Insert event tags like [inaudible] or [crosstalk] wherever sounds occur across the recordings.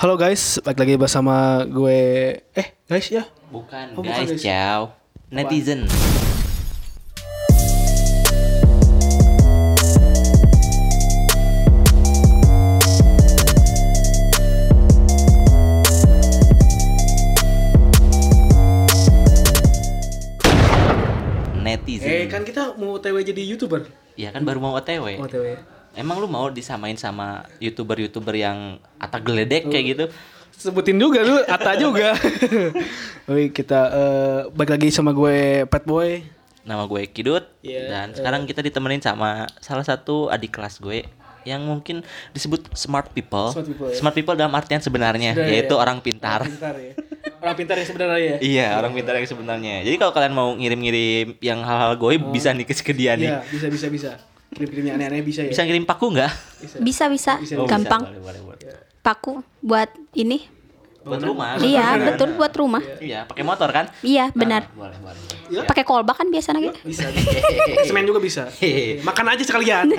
Halo guys, balik lagi bersama gue Eh guys ya Bukan, Oh, bukan, guys, guys. ciao. Netizen. Netizen. Eh kan kita mau TW jadi youtuber Ya kan baru mau OTW. Oh TW Emang lu mau disamain sama youtuber-youtuber yang atak geledek kayak gitu? Sebutin juga lu, Ata juga [laughs] Oke kita eh, balik lagi sama gue Pet Boy Nama gue Kidut Iya, dan sekarang kita ditemenin sama salah satu adik kelas gue yang mungkin disebut smart people. Smart people, ya. dalam artian sebenarnya Sebenarnya, yaitu ya. orang pintar. Pintar ya Orang pintar yang sebenarnya ya [laughs] Iya, orang pintar yang sebenarnya. Jadi kalau kalian mau ngirim-ngirim yang hal-hal gue bisa nih ke dia nih. Oh. Iya bisa bisa bisa Kirim-kirimnya aneh-aneh bisa ya Bisa ngirim paku nggak? Bisa bisa, Bisa, Oh, bisa. gampang. Boleh, boleh, boleh. Paku buat ini. Buat rumah. Iya, betul buat rumah. Iya, pakai motor kan? Iya, benar. Ah, boleh, boleh. boleh. Ya. Pakai kolbak kan biasa gitu. Bisa Semen juga bisa [laughs] Makan aja sekalian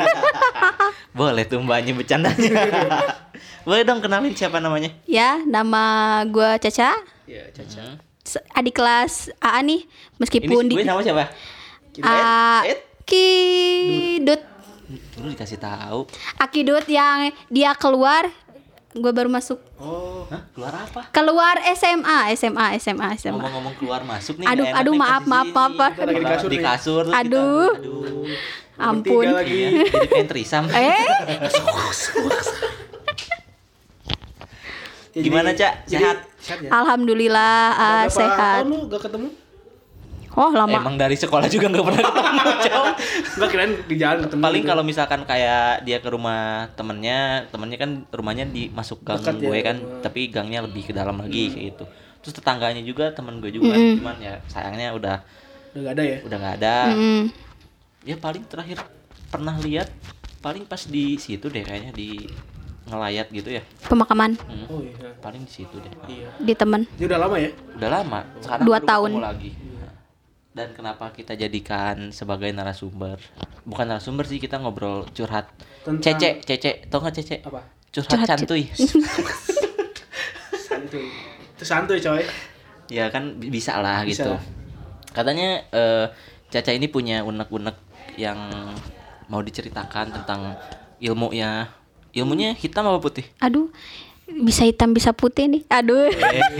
[laughs] Boleh tuh mbaknya bercandanya. [laughs] boleh dong kenalin siapa namanya? Ya, nama gua Caca. Iya Caca Adik kelas AA nih, Ini meskipun gue di sama siapa? Ed? Kidut. Dulu dikasih tahu. Akidut yang dia keluar, gue baru masuk. Oh Hah? Keluar apa? Keluar SMA, SMA, SMA, SMA. Ngomong-ngomong keluar masuk nih. Aduh, aduh, nih maaf, maaf, maaf, maaf. Lagi di kasur di kasur. Aduh. Kita, aduh. Ampun. Lagi Iya, jadi pengen trisam. Eh, Ya, Gimana, Cak? jadi- Sehat? Sehat ya alhamdulillah ah, berapa sehat. tahun lu gak ketemu? Oh, lama. Emang dari sekolah juga nggak pernah ketemu. [laughs] Enggak kirain di jalan ketemu Paling gitu. kalau misalkan kayak dia ke rumah temennya, temennya kan rumahnya di masuk gang Dekat ya, gue kan, rumah. tapi gangnya lebih ke dalam lagi kayak gitu. Terus tetangganya juga temen gue juga, cuman ya sayangnya udah Udah gak ada ya? udah nggak ada. Mm. Ya paling terakhir pernah lihat paling pas di situ deh kayaknya di ngelayat gitu ya. Pemakaman Hmm, Oh iya paling di situ deh. Iya di temen. Ini udah lama ya? Udah lama. Sekarang Dua tahun. lagi. Dan kenapa kita jadikan sebagai narasumber? Bukan narasumber sih kita ngobrol curhat. Tentang- Cece, Cece, tau nggak Cece? Apa? Curhat, Curhat, santuy. [laughs] Santuy Itu santuy coy ya kan bi- bisa lah Bisa. gitu. Katanya eh, Caca ini punya unek-unek yang mau diceritakan tentang ilmunya. Ilmunya hitam apa putih? Aduh, bisa hitam bisa putih nih. Aduh.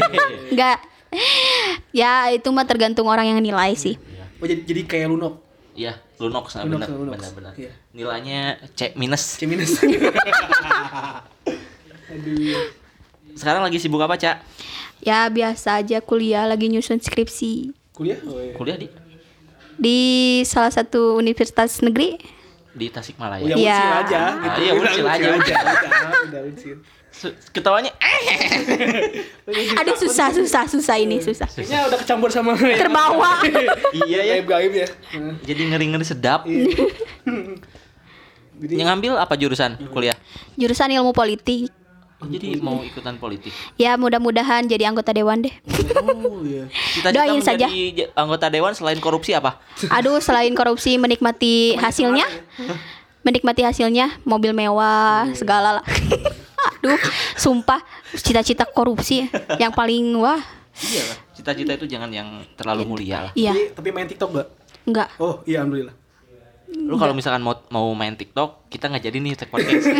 [laughs] Enggak. [laughs] Ya, itu mah tergantung orang yang nilai sih. Oh jadi, jadi kayak lunok Iya, lunox, nah, Lunox, benar, lunox. benar-benar. Iya. Nilainya C minus. C minus [laughs] Aduh Sekarang lagi sibuk apa, Cak? Ya, biasa aja kuliah lagi nyusun skripsi Kuliah? Oh iya Kuliah di di salah satu universitas negeri. di Tasikmalaya. Oh ya Iya. uncil aja gitu. Ah, iya, Udah, aja, Ketawanya eh. [laughs] Aduh, susah, susah, susah ini, susah. Kayaknya udah kecampur sama [laughs] Terbawa. iya ya. Gaib-gaib ya Jadi ngeri-ngeri sedap. Jadi Yang ngambil apa jurusan kuliah? Jurusan ilmu politik. Oh, jadi mau ikutan politik. Ya, mudah-mudahan jadi anggota dewan deh. Oh iya Cita-cita Doain saja. anggota dewan selain korupsi apa? Aduh, selain korupsi menikmati hasilnya. Menikmati hasilnya, mobil mewah, segala lah. Aduh, sumpah cita-cita korupsi yang paling wah. Iya lah. Cita-cita itu jangan yang terlalu mulia lah. Iya, Tapi, tapi main TikTok gak? enggak. Oh iya alhamdulillah Lu kalau misalkan mau mau main TikTok, kita nggak jadi nih tag podcast.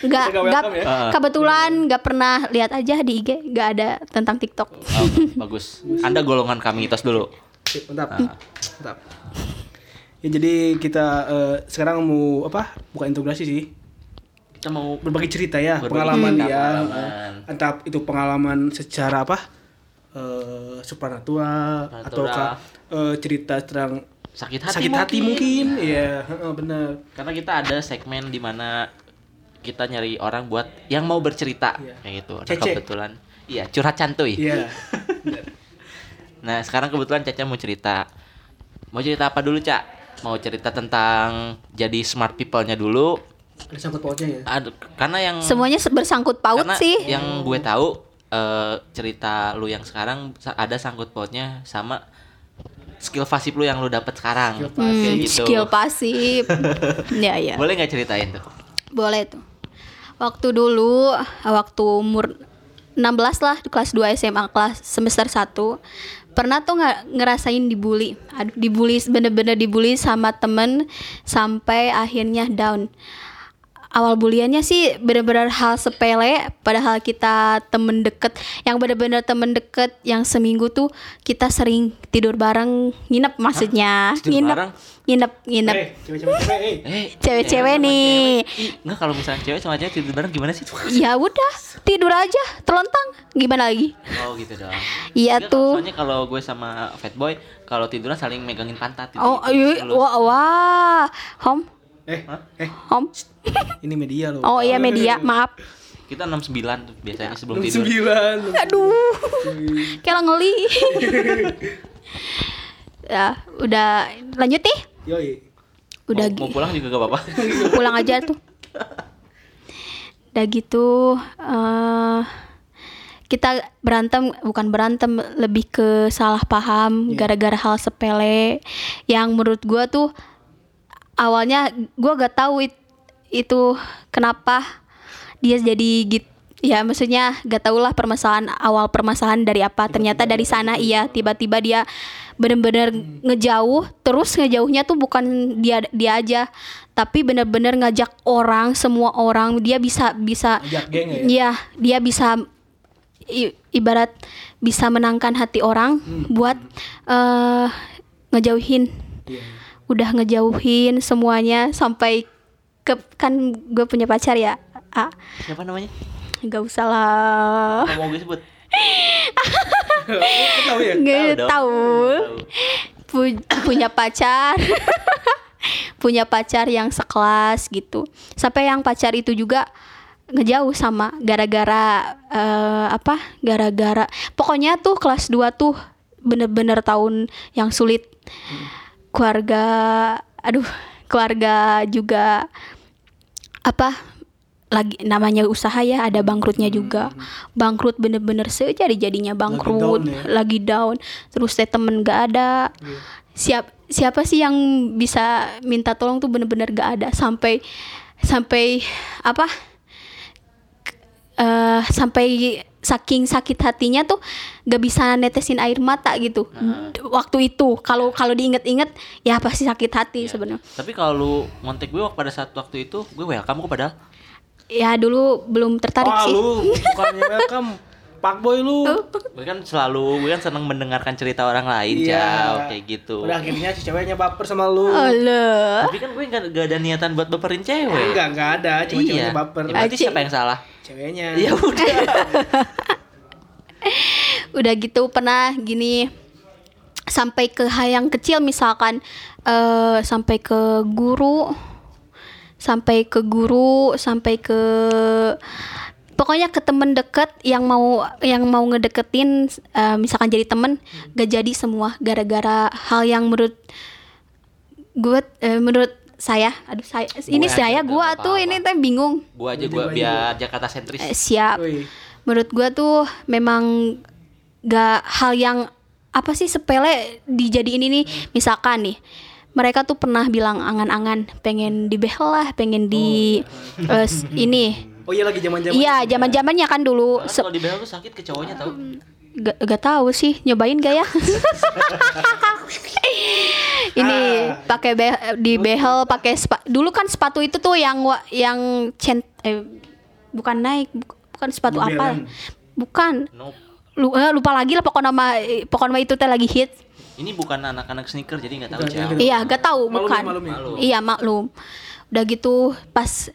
Enggak, nggak enggak. ya? Kebetulan enggak pernah lihat aja di IG, enggak ada tentang TikTok. Oh, bagus. Anda golongan kami tos dulu. Sip, Mantap. Mantap Ya jadi kita eh, sekarang mau apa? Bukan integrasi sih Kita mau berbagi cerita ya Berbagi pengalaman cerita, dia pengalaman. Eh, entah itu pengalaman secara apa eh supranatural ataukah eh, cerita tentang sakit hati sakit hati mungkin iya heeh, benar Karena kita ada segmen di mana kita nyari orang buat yang mau bercerita Iya. kayak gitu. Nah, Cece. kebetulan iya curhat santuy. iya [laughs] Nah, sekarang kebetulan Caca mau cerita. Mau cerita apa dulu, Cak? Mau cerita tentang jadi smart people-nya dulu. Ada sangkut pautnya ya Aduh, karena yang Semuanya se- bersangkut paut karena sih. yang gue tahu eh, cerita lu yang sekarang ada sangkut pautnya sama skill pasif lu yang lu dapat sekarang. Skill Kayak Hmm, gitu. skill pasif. [laughs] ya ya. Boleh nggak ceritain tuh? Boleh tuh. Waktu dulu, waktu umur 16 lah di kelas 2 SMA kelas semester 1 pernah tuh nggak ngerasain dibully Aduh, dibully bener-bener dibully sama temen sampai akhirnya down awal buliannya sih bener-bener hal sepele padahal kita temen deket yang bener-bener temen deket yang seminggu tuh kita sering tidur bareng nginep maksudnya Tidur nginep bareng? nginep nginep Eh, cewek-cewek eh. Eh, Cewek-cewek cewek sama nih. cewek. Enggak kalau misalnya cewek sama cewek tidur bareng gimana sih? ya udah tidur aja telentang gimana lagi Oh gitu dong. Iya tuh. Soalnya kalau gue sama Fatboy kalau tiduran saling megangin pantat gitu. oh iya wah, wah home Eh, eh, home ini media loh. oh iya media. Maaf. Kita 69 tuh biasanya sebelum tidur. Sembilan. aduh. [laughs] Kayak ngeli. Ya udah lanjut nih. Yoi. udah mau, mau pulang juga gak apa-apa. pulang aja tuh. Udah gitu eh kita berantem bukan berantem lebih ke salah paham gara-gara hal sepele yang menurut gua tuh awalnya gua gak tahu it- itu kenapa dia jadi gitu ya maksudnya gak tau lah permasalahan awal permasalahan dari apa. Ternyata dari sana iya tiba-tiba dia bener-bener ngejauh. Terus ngejauhnya tuh bukan dia dia aja tapi bener-bener ngajak orang semua orang. Dia bisa bisa Ngajak geng ya? Iya, dia bisa i- ibarat bisa menangkan hati orang buat eh ngejauhin. Iya. Udah ngejauhin semuanya sampai ke kan gue punya pacar ya ah Siapa namanya? nggak usah lah. Nggak mau gue sebut. Lu tahu ya? nggak tahu Pu- punya pacar. [laughs] Punya pacar yang sekelas gitu. Sampai yang pacar itu juga ngejauh sama gara-gara eh, apa? Gara-gara pokoknya tuh kelas 2 tuh bener-bener tahun yang sulit keluarga aduh keluarga juga apa lagi namanya usaha ya ada bangkrutnya juga. Bangkrut bener-bener sejadi jadinya bangkrut down ya? lagi down. Terus teh temen gak ada. Siap siapa sih yang bisa minta tolong tuh bener-bener gak ada. Sampai sampai apa eh sampai saking sakit hatinya tuh gak bisa netesin air mata gitu. Waktu itu kalau kalau diinget-inget ya pasti sakit hati sebenarnya. Tapi kalau lu ngontek gue pada saat waktu itu, gue welcome kok padahal. ya dulu belum tertarik Wah, sih. lu [laughs] bukannya welcome. Pak boy lu. Gue kan selalu, gue kan seneng mendengarkan cerita orang lain, Iya. Jauh, kayak gitu. Udah akhirnya si ceweknya baper sama lu. Alah. Tapi kan gue gak, gak ada niatan buat baperin cewek. Enggak, enggak ada, cuma iya. ceweknya baper. Ya, berarti siapa yang salah? Ceweknya. Ya udah. [laughs] udah gitu pernah gini sampai ke hal yang kecil misalkan eh sampai ke guru sampai ke guru sampai ke pokoknya ke temen deket yang mau yang mau ngedeketin eh, misalkan jadi temen gak jadi semua. Gara-gara hal yang menurut gue eh, menurut saya. Aduh saya ini Gue saya gua nggak tuh ini teh bingung. Gue aja Gue gue biar Jakarta sentris. Eh, siap. Woi. menurut gua tuh memang gak hal yang apa sih sepele dijadiin ini. Misalkan nih mereka tuh pernah bilang angan-angan pengen dibehel lah pengen di eh, s- ini Oh iya lagi zaman-zaman. iya zaman zamannya kan dulu Se- kalau di BL tuh sakit ke cowoknya tau. gak, gak tahu sih nyobain gak ya [laughs] ini pakai be- di behel pakai spa dulu kan sepatu itu tuh yang wa- yang cent eh, bukan naik bu- bukan sepatu apa Balance. bukan Nope. Lu, eh, lupa lagi lah pokoknya nama eh, pokoknya itu teh lagi hit Ini bukan anak-anak sneaker jadi nggak tahu iya gak tahu ya, bukan ya. Iya maklum udah gitu pas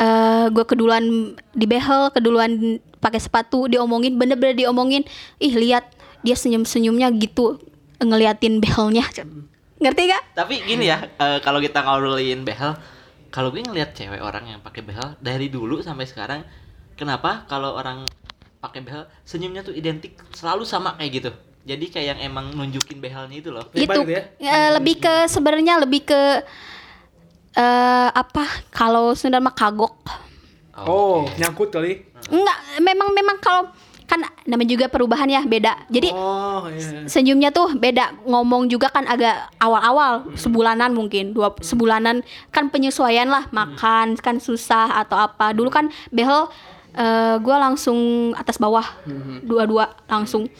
eh gue keduluan di behel keduluan pakai sepatu diomongin bener-bener diomongin ih lihat dia senyum-senyumnya gitu ngeliatin behelnya ngerti gak Tapi gini ya, eh, kalau kita ngobrolin behel, kalau gue ngeliat cewek orang yang pakai behel dari dulu sampai sekarang, kenapa kalau orang pakai behel senyumnya tuh identik selalu sama kayak gitu. Jadi kayak yang emang nunjukin behelnya itu loh. Itu gitu ya? eh, lebih ke sebenarnya lebih ke eh apa? Kalau Sunda mah kagok. Oh, nyangkut kali. enggak memang memang kalau kan namanya juga perubahan ya beda. Jadi Oh, iya. senyumnya tuh beda. Ngomong juga kan agak awal-awal sebulanan mungkin. Dua sebulanan kan penyesuaian lah. Makan kan susah atau apa. Dulu kan behel eh, gue langsung atas bawah. Dua-dua langsung.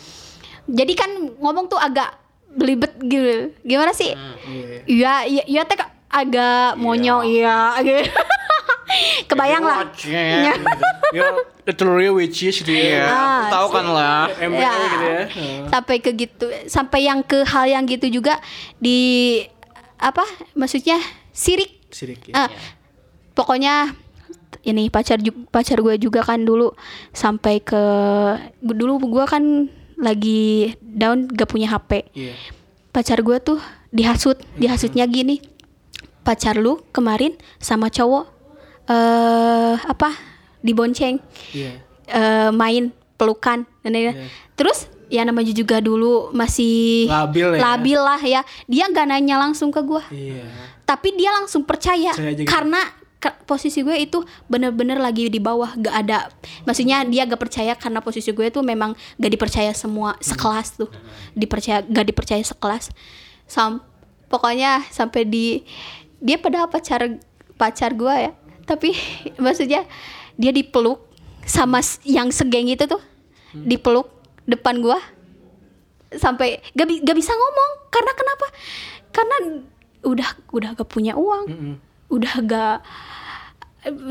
Jadi kan ngomong tuh agak belibet gitu. Gimana sih? Iya. Iya iya teh agak monyo iya gitu. [laughs] kebayang lah Ya. Ya, telurnya which is gitu ya. Ah, tahu kan lah. MBA Ya. gitu ya. sampai ke gitu sampai yang ke hal yang gitu juga di apa maksudnya sirik Sirik ya. Ah, pokoknya ini pacar pacar gue juga kan dulu sampai ke dulu gue kan lagi down gak punya HP Iya. pacar gue tuh dihasut dihasutnya gini pacar lu kemarin sama cowok eh apa dibonceng Iya. eh, main pelukan dan. Iya. terus ya namanya juga dulu masih Labil ya. labil lah ya dia nggak nanya langsung ke gue Iya. tapi dia langsung percaya gitu. karena ke- posisi gue itu bener-bener lagi di bawah gak ada maksudnya dia gak percaya karena posisi gue tuh memang gak dipercaya semua sekelas tuh dipercaya gak dipercaya sekelas sam pokoknya sampai di dia padahal pacar pacar gue ya. Tapi [laughs] maksudnya dia dipeluk sama yang segeng itu tuh. Dipeluk depan gue sampai gak, bi- gak bisa ngomong. Karena kenapa? Karena udah udah gak punya uang. Mm-mm. udah gak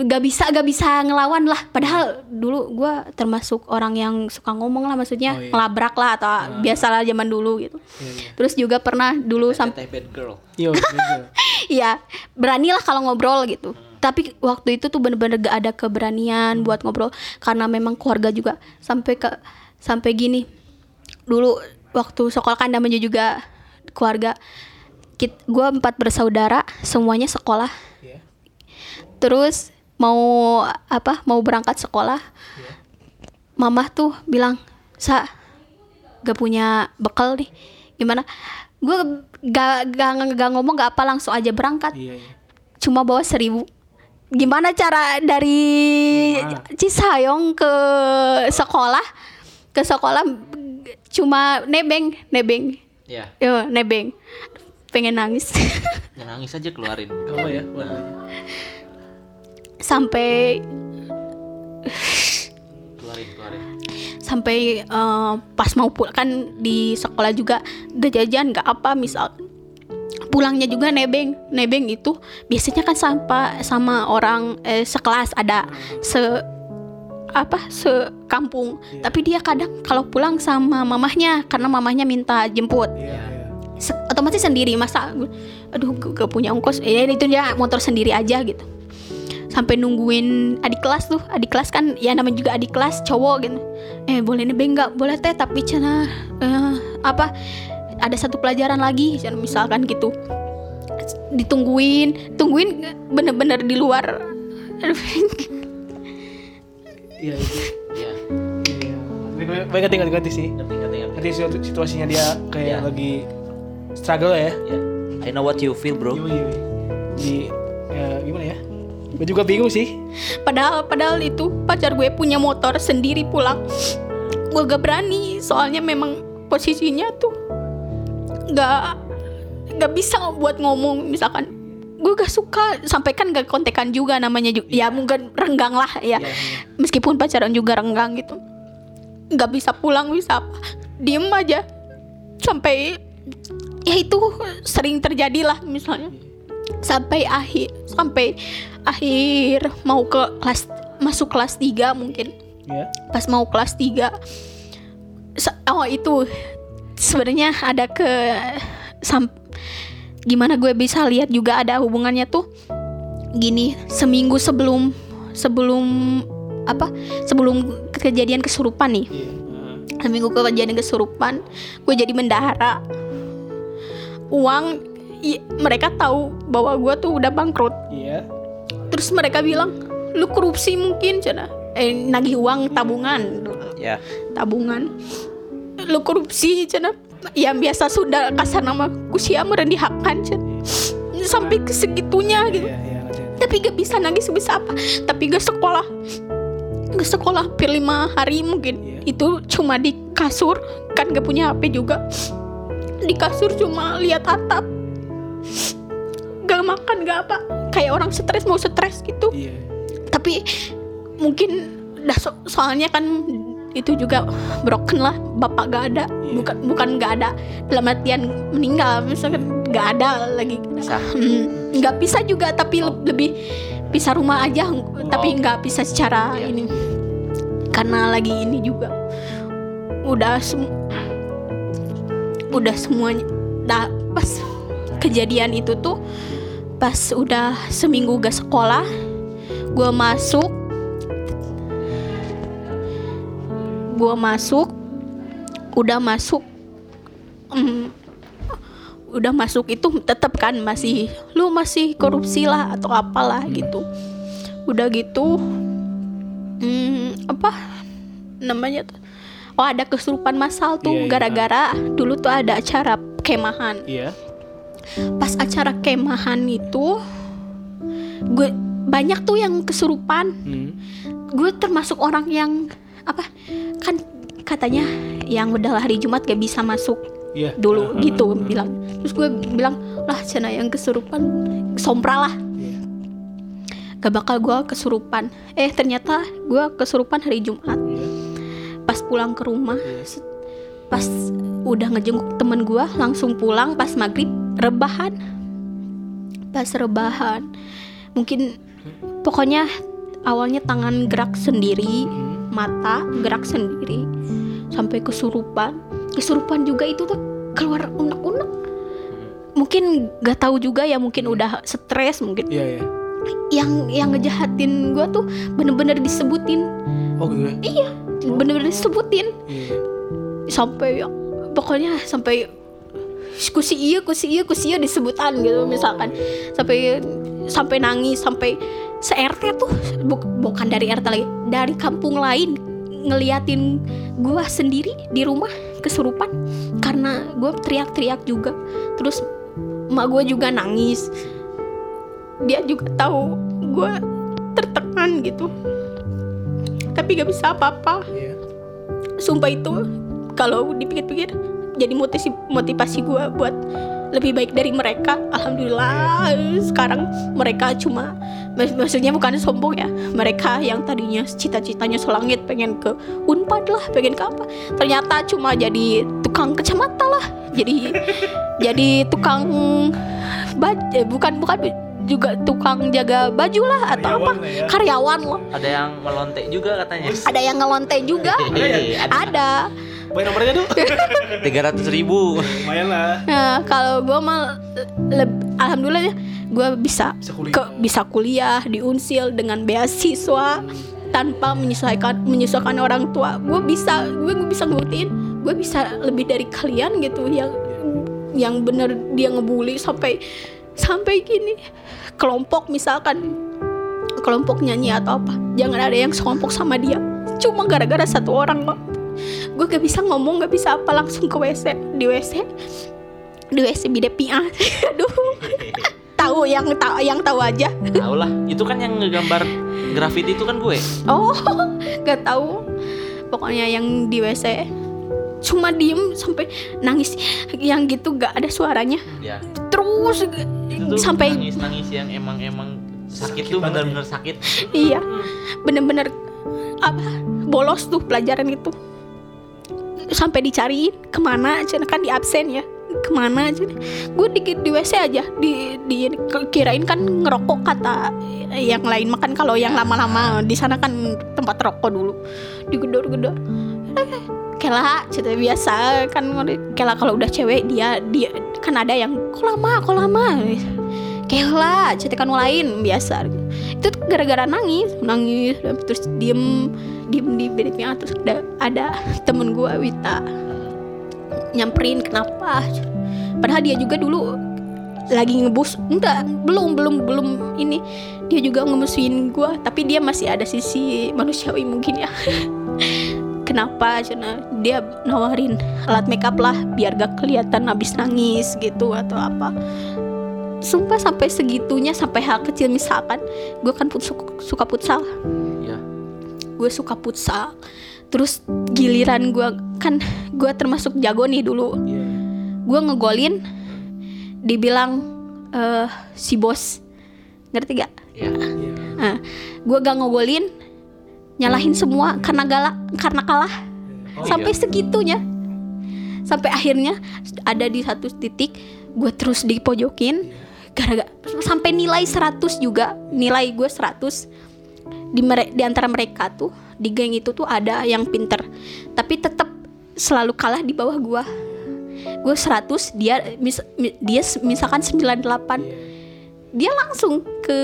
gak bisa gak bisa ngelawan lah padahal dulu gua termasuk orang yang suka ngomong lah maksudnya Oh, iya. ngelabrak lah atau biasalah zaman dulu gitu Iya, iya. terus juga pernah dulu sampai bad girl. Iya. [laughs] Iya, beranilah kalau ngobrol gitu. Tapi waktu itu tuh bener-bener gak ada keberanian buat ngobrol karena memang keluarga juga sampai ke sampai gini. Dulu waktu sekolah kan namanya juga keluarga. Kit, gue empat bersaudara, semuanya sekolah. Terus mau apa? Mau berangkat sekolah. Mama tuh bilang, "Sa, gak punya bekal nih. Gimana?" Gue gak, gak, gak ngomong gak apa langsung aja berangkat Iya, iya. cuma bawa seribu gimana cara dari Rumah. Cisayong ke sekolah ke sekolah cuma nebeng nebeng Ya, Yo, nebeng pengen nangis ya nangis aja keluarin. Apa ya? Sampai Keluarin, keluarin. sampai eh, pas mau pulang kan di sekolah juga gak jajan gak apa misal pulangnya juga nebeng. Nebeng itu biasanya kan sama sama orang eh, sekelas ada se apa sekampung. Tapi dia kadang kalau pulang sama mamahnya karena mamahnya minta jemput. Iya, iya. Se- otomatis sendiri masa aduh gak, punya ongkos. Eh itu dia motor sendiri aja gitu sampai nungguin adik kelas tuh adik kelas kan ya namanya juga adik kelas cowok gitu eh boleh nggak boleh teh tapi cina eh, apa ada satu pelajaran lagi cina misalkan gitu ditungguin tungguin bener-bener di luar Iya, [laughs] itu. Iya. Iya. Baik- sih. Ngerti, ngerti, ngerti. Nanti situ- situasinya dia kayak Iya. lagi struggle ya. Ya. I know what you feel, bro. Gimana, gimana? Di ya, gimana ya? Gue juga bingung sih. padahal padahal itu pacar gue punya motor sendiri pulang. Gue gak berani soalnya memang posisinya tuh gak gak bisa buat ngomong. Misalkan gue gak suka sampai kan gak kontekan juga namanya juga ya mungkin renggang lah ya. Meskipun pacaran juga renggang gitu. Gak bisa pulang bisa apa. Diem aja. Sampai ya itu sering terjadi lah misalnya sampai akhir sampai akhir mau ke kelas masuk kelas 3 mungkin Ya. pas mau kelas 3 se- oh itu sebenarnya ada ke sam gimana gue bisa lihat juga ada hubungannya tuh gini seminggu sebelum sebelum apa sebelum kejadian kesurupan nih Iya. seminggu kejadian kesurupan gue jadi bendahara uang i- mereka tahu bahwa gue tuh udah bangkrut. Iya. terus mereka bilang lu korupsi mungkin cina. Eh nagih uang tabungan. Ya. tabungan. Lu korupsi cina. Yang biasa sudah kasar nama kusia merendahkan cina. Sampai ke segitunya gitu. Iya, iya, ngerti, ngerti. tapi gak bisa nangis bisa apa. Tapi gak sekolah. Ke sekolah hampir lima hari mungkin. Iya. itu cuma di kasur. Kan gak punya HP juga. Di kasur cuma lihat atap gak makan gak apa. Kayak orang stres mau stres gitu. Iya. tapi mungkin dah so- soalnya kan itu juga broken lah bapak gak ada. Iya. bukan bukan gak ada. Dalam artian meninggal misalkan gak ada lagi. Hmm, nggak bisa juga tapi le- lebih pisah rumah aja. Tapi nggak bisa secara Iya. ini. Karena lagi ini juga udah sem- udah semuanya dah pas kejadian itu tuh pas udah seminggu gak sekolah gue masuk gue masuk udah masuk mm, udah masuk itu tetap kan masih lu masih korupsi lah atau apalah gitu udah gitu mm, apa namanya tuh oh ada kesurupan masal tuh Iya, iya. gara-gara dulu tuh ada acara kemahan Iya. Pas acara kemahan itu gue banyak tuh yang kesurupan Hmm. gue termasuk orang yang apa kan katanya yang udah hari Jumat gak bisa masuk Iya. dulu gitu bilang terus gue bilang lah cina yang kesurupan sompra lah Iya. gak bakal gue kesurupan eh ternyata gue kesurupan hari Jumat Iya. pas pulang ke rumah Iya. Pas udah ngejenguk temen gue langsung pulang pas maghrib rebahan pas rebahan mungkin pokoknya awalnya tangan gerak sendiri mata gerak sendiri sampai kesurupan kesurupan juga itu tuh keluar unek-unek mungkin gak tahu juga ya mungkin udah stres mungkin Iya, iya. yang yang ngejahatin gue tuh bener-bener disebutin Oh gitu. ya? bener-bener disebutin Iya. Sampai pokoknya sampai kusi iya kusi iya kusi iya disebutan gitu misalkan. Sampai sampai nangis sampai se RT tuh bu- bukan dari RT lagi dari kampung lain ngeliatin gua sendiri di rumah kesurupan karena gua teriak-teriak juga. Terus emak gua juga nangis. Dia juga tahu gua tertekan gitu. Tapi gak bisa apa-apa. Iya. sumpah itu kalau dipikir-pikir jadi motivasi motivasi gue buat lebih baik dari mereka. Alhamdulillah sekarang mereka cuma mak- maksudnya bukan sombong ya. Mereka yang tadinya cita-citanya selangit pengen ke unpad lah pengen ke apa ternyata cuma jadi tukang kacamata lah. Jadi [laughs] jadi tukang baj eh, bukan bukan juga tukang jaga baju lah atau apa. Karyawan lah ya. karyawan loh Ada yang melontek juga katanya. ada yang ngelonte juga. [laughs] Ada Bayar nomornya tuh. [laughs] tiga ratus ribu. Lumayan lah. Nah, kalau gue mal alhamdulillah ya gue bisa Bisa kuliah. ke bisa kuliah di Unsil dengan beasiswa tanpa menyesuaikan menyesuaikan orang tua. Gue bisa gue gue bisa ngebuktiin gue bisa lebih dari kalian gitu yang yang bener dia ngebully sampai sampai gini kelompok misalkan kelompok nyanyi atau apa jangan ada yang sekelompok sama dia cuma gara-gara satu orang kok gue gak bisa ngomong gak bisa apa langsung ke WC di WC di WC bide pia [laughs] aduh. Tahu yang tahu yang tahu aja. Tahu lah, itu kan yang ngegambar graffiti itu kan gue. oh [laughs] gak tahu. Pokoknya yang di WC cuma diem sampai nangis. Yang gitu gak ada suaranya. Ya. terus Itu tuh sampai nangis-nangis yang emang emang sakit, Sakit tuh bener-bener sakit. iya bener-bener apa bolos tuh pelajaran itu sampai dicariin. Ke mana aja kan di absen ya. Ke mana aja. Gue di, di WC aja. Di, di kirain kan ngerokok kata yang lain makan kalau yang lama-lama di sana kan tempat rokok dulu. Digedor-gedor. Eh, kela cerita biasa kan. Kela kalau udah cewek dia dia kan ada yang kok lama kok lama? Kela cerita kan lain biasa. Itu gara-gara nangis. Nangis terus diem diem di bednya terus ada, ada temen gue Wita nyamperin kenapa. Padahal dia juga dulu lagi ngebus enggak belum belum belum ini. Dia juga ngemusuhin gue tapi dia masih ada sisi manusiawi mungkin ya. [laughs] Kenapa? Cina dia nawarin alat makeup lah biar gak kelihatan habis nangis gitu atau apa. Sumpah sampai segitunya sampai hal kecil misalkan gue kan put- suka, futsal. Gue suka futsal terus giliran gue kan gue termasuk jago nih dulu. Iya. gue ngegolin dibilang eh si bos. Ngerti gak? Iya. Iya. Nah, gue gak ngegolin nyalahin semua karena galak karena kalah. Oh, sampai iya. segitunya. Sampai akhirnya ada di satu titik gue terus dipojokin. Gara-gara sampai nilai 100 juga. Nilai gue 100 di mere- di antara mereka tuh di geng itu tuh ada yang pinter. Tapi tetap selalu kalah di bawah gue gue 100 dia mis- mi- dia misalkan 98 dia langsung ke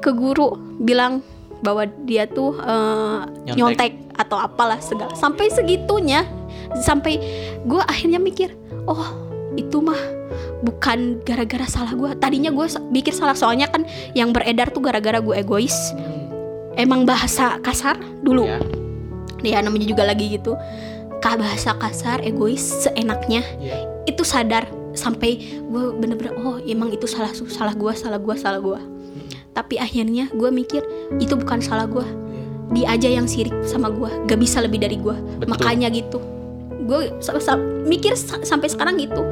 ke guru bilang bahwa dia tuh eh, Nyontek. nyontek atau apalah segala. Sampai segitunya sampai gue akhirnya mikir oh itu mah bukan gara-gara salah gue tadinya gue mikir salah soalnya kan yang beredar tuh gara-gara gue egois emang bahasa kasar dulu. Ya. ya namanya juga lagi gitu. Kah bahasa kasar egois seenaknya. Iya. itu sadar sampai gue bener-bener oh emang itu salah salah gue salah gue salah gue tapi akhirnya gue mikir itu bukan salah gue dia aja yang sirik sama gue gak bisa lebih dari gue makanya gitu. Gue sa- sa- mikir sa- sampai sekarang gitu.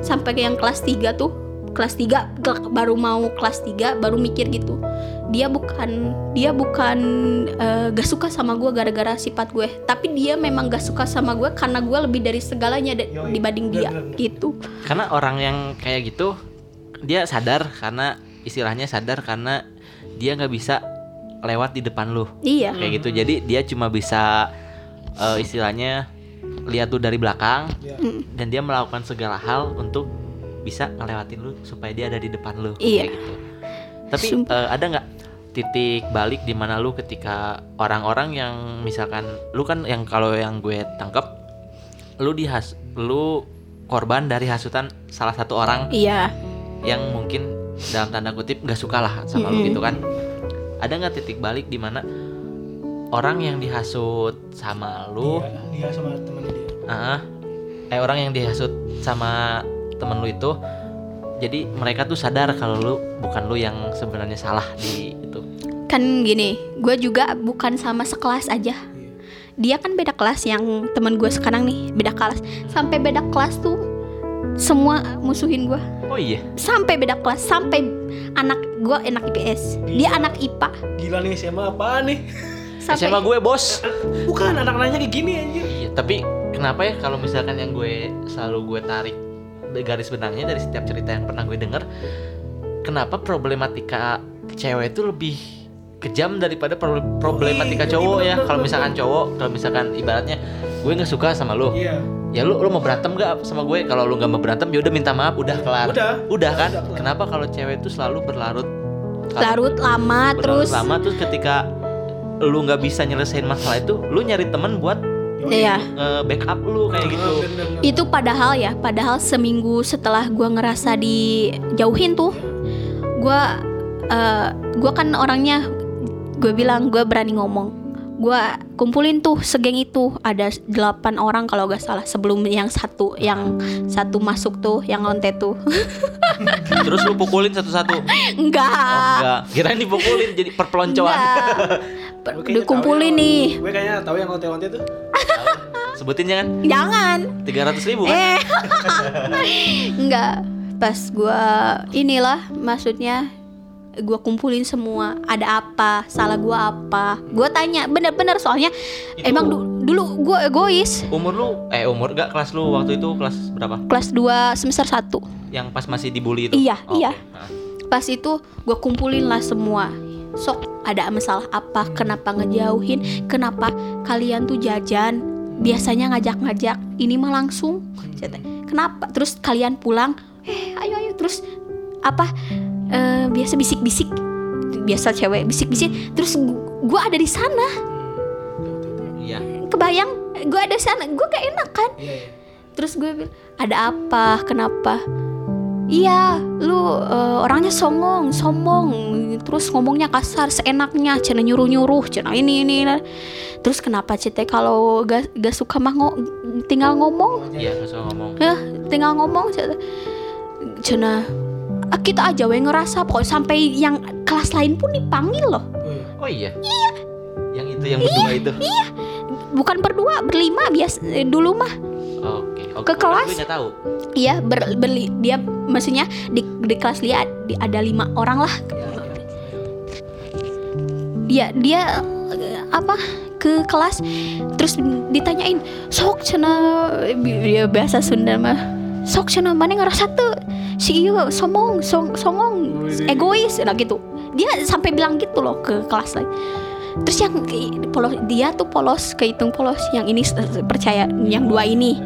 Sampai ke yang kelas 3 tuh kelas 3 ke- baru mau kelas 3 baru mikir gitu dia bukan dia bukan eh, gak suka sama gue gara-gara sifat gue tapi dia memang gak suka sama gue karena gue lebih dari segalanya de- Yoi. dibanding dia Bener, bener. gitu Karena orang yang kayak gitu dia sadar karena istilahnya sadar karena dia nggak bisa lewat di depan lu iya kayak gitu. Jadi dia cuma bisa eh, istilahnya lihat tuh dari belakang Iya. Mm. dan dia melakukan segala hal untuk bisa ngelewatin lu supaya dia ada di depan lu Iya. kayak gitu. Tapi Sumpah. eh, ada nggak titik balik di mana lu ketika orang-orang yang misalkan lu kan yang kalau yang gue tangkap lu dihas lu korban dari hasutan salah satu orang iya yang mungkin dalam tanda kutip nggak suka lah sama lu Mm-mm. gitu kan ada nggak titik balik di mana orang yang dihasut sama lu Dia, dia sama temannya dia. Ah, eh orang yang dihasut sama temen lu itu jadi mereka tuh sadar kalau lu bukan lu yang sebenarnya salah di itu. Kan gini gue juga bukan sama sekelas aja. Dia kan beda kelas yang teman gue sekarang nih beda kelas. Sampai beda kelas tuh semua musuhin gue oh iya? Sampai beda kelas sampai anak gue anak IPS dia Gila. anak IPA Gila nih SMA apaan nih? sampai SMA gue bos. Bukan anak nanya kayak gini anjir. iya tapi kenapa ya kalau misalkan yang gue selalu gue tarik garis benangnya dari setiap cerita yang pernah gue denger kenapa problematika cewek itu lebih kejam daripada pro- problematika Iya, cowok iya, ya kalau misalkan cowok kalau misalkan ibaratnya gue nggak suka sama lu Iya. ya lu lu mau berantem gak sama gue kalau lu nggak mau berantem ya udah minta maaf udah kelar Udah. kan Udah kelar. kenapa kalau cewek itu selalu berlarut larut lama berlarut terus lama terus ketika lu nggak bisa nyelesain masalah itu lu nyari temen buat Yoi. Iya. nge-backup lu kayak gitu. Ah, bener, bener. itu padahal ya padahal seminggu setelah gue ngerasa dijauhin tuh gue eh gue kan orangnya gue bilang gue berani ngomong. Gue kumpulin tuh segeng itu ada delapan orang kalau gak salah sebelum yang satu yang satu masuk tuh yang onte tuh. [laughs] Terus lu pukulin satu-satu? Enggak oh, enggak kirain dipukulin jadi perpeloncoan [laughs] Gue dikumpulin nih. Gue kayaknya tahu yang onte-onte tuh. [laughs] sebutin jangan. Jangan. 300 ribu kan? Eh. [laughs] Enggak. Pas gua inilah maksudnya gua kumpulin semua ada apa salah gua apa. Gua tanya bener-bener soalnya Itu- emang du- dulu gua egois. Umur lu eh umur gak kelas lu waktu itu kelas berapa? Kelas 2 semester 1 yang pas masih dibully itu? Iya, Oh, iya. oke. Nah. pas itu gua kumpulin lah semua sok ada masalah apa? Kenapa ngejauhin? Kenapa kalian tuh jajan? Biasanya ngajak-ngajak. Ini mah langsung. Kenapa? Terus kalian pulang eh ayo ayo. Terus apa? Eh, biasa bisik-bisik. Biasa cewek bisik-bisik. Terus gu- gua ada di sana. Iya. Kebayang? Gua ada di sana. Gua gak enak kan? Iya, iya. terus gue bilang ada apa? Kenapa iya lu eh, orangnya songong sombong terus ngomongnya kasar seenaknya cina nyuruh nyuruh cina ini ini ini. terus kenapa cete kalau gak, gak suka mah ngo- tinggal ngomong iya usah ngomong ya tinggal ngomong cina cina "Ah, kita aja we ngerasa pokoknya sampai yang kelas lain pun dipanggil loh Oh, iya. oh iya Yang itu yang berdua itu. Iya, bukan berdua, berlima bias eh, dulu mah. Oke. Ke kelas? Gue tahu. Iya, ber, berli- dia maksudnya di, di kelas dia di- ada lima orang lah. Dia dia eh, apa ke kelas terus ditanyain sok cina dia bahasa Sunda mah sok cina mana ngerasa tuh si iya somong song, songong egois nah gitu dia sampai bilang gitu loh ke kelas lain terus yang polos dia tuh polos kehitung polos yang ini percaya yang dua ini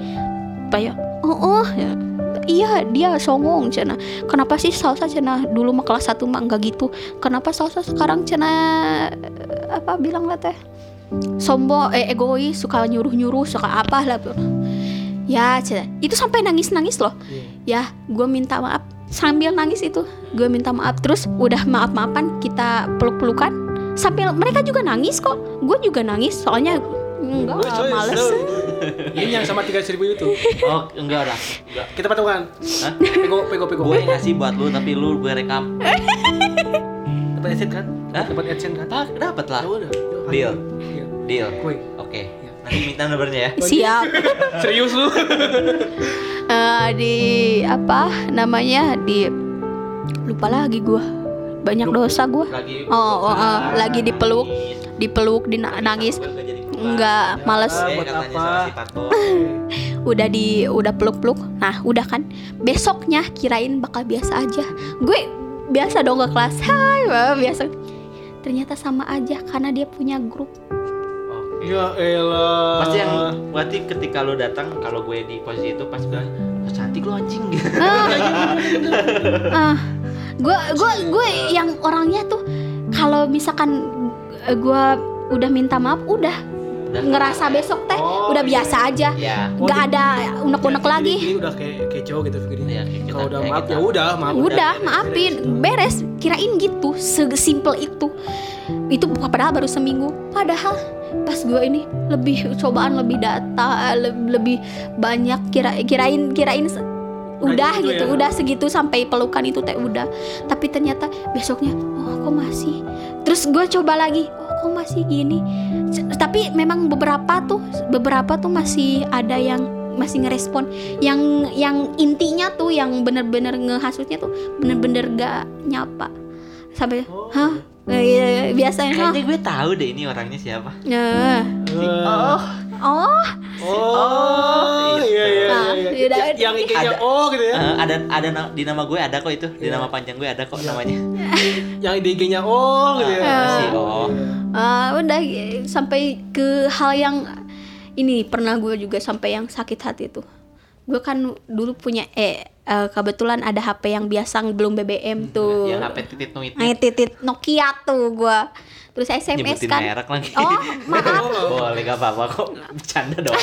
apa ya? Oh, oh. Ya. iya dia songong cina. Kenapa sih salsa cina? Dulu mah kelas satu mah enggak gitu. Kenapa salsa sekarang cina eh, apa bilang lah teh? Sombong eh egois suka nyuruh nyuruh suka apa lah. Ya cina. Itu sampai nangis nangis loh ya gue minta maaf. Sambil nangis itu gue minta maaf. Terus udah maaf maafan kita peluk pelukan sambil mereka juga nangis kok. Gue juga nangis soalnya enggak wes, males. [laughs] Ini yang sama 3000 ribu itu. Oh, enggak dah. Enggak. Kita patungan. Hah? Pego, pego, pego. Gue ngasih buat lu tapi lu gue rekam. [laughs] Dapat adsense kan? Hah? Dapat adsense kan? Tak, dapat lah. Ya udah. Deal. Iya. Deal. Oke. Nanti minta nomornya ya. siap [laughs] Serius lu? Eh, di apa namanya di lupa lagi gua banyak dosa gua Lagi Oh, oh, oh, lagi dipeluk. dipeluk di nangis Enggak, males. Ah, Eh, [laughs] udah di udah peluk peluk nah udah kan. Besoknya kirain bakal biasa aja. Gue biasa dong ke kelas. Hai biasa. Ternyata sama aja karena dia punya grup. Oke. Ya elah. Pasti yang berarti ketika lu datang kalau gue di posisi itu pas bilang "Oh, cantik lu anjing. [laughs] Ah gue gue gue yang orangnya tuh kalau misalkan eh, gue udah minta maaf udah Udah. ngerasa besok teh Oh, udah iya. biasa aja ya nggak ada unek-unek Ya, lagi Ini udah kayak keco gitu figurnya. Kita- Kalau udah maaf kita. ya udah maaf. udah beres, maafin beres kirain gitu sesimpel itu itu padahal baru seminggu padahal pas gue ini lebih cobaan lebih data le- lebih banyak kira kirain kirain udah gitu gitu ya. udah segitu sampai pelukan itu teh udah tapi ternyata besoknya oh kok masih terus gue coba lagi oh kok masih gini tapi memang beberapa tuh beberapa tuh masih ada yang masih ngerespon yang yang intinya tuh yang bener-bener ngehasutnya tuh bener-bener gak nyapa sampai Oh. hah Eh, iya, iya, biasanya hah kayaknya gue tahu deh ini orangnya siapa Nah. Oh. oh Oh, iya iya Ah, iya. Ya- Yang kayaknya oh gitu ya. Eh, ada ada di nama gue ada kok itu di Iya. nama panjang gue ada kok Iya. namanya [laughs] Yang di IG-nya oh gitu ya. Ah, masih oh. Ah, udah sampai ke hal yang ini pernah gue juga sampai yang sakit hati tuh. Gue kan dulu punya eh eh, kebetulan ada HP yang biasa belum BBM tuh. yang HP titit Nah, titit Nokia tuh gue terus SMS nyebutin kan. merek lagi. Oh [laughs] maaf. Boleh gak apa-apa kok. Bercanda dong. [laughs]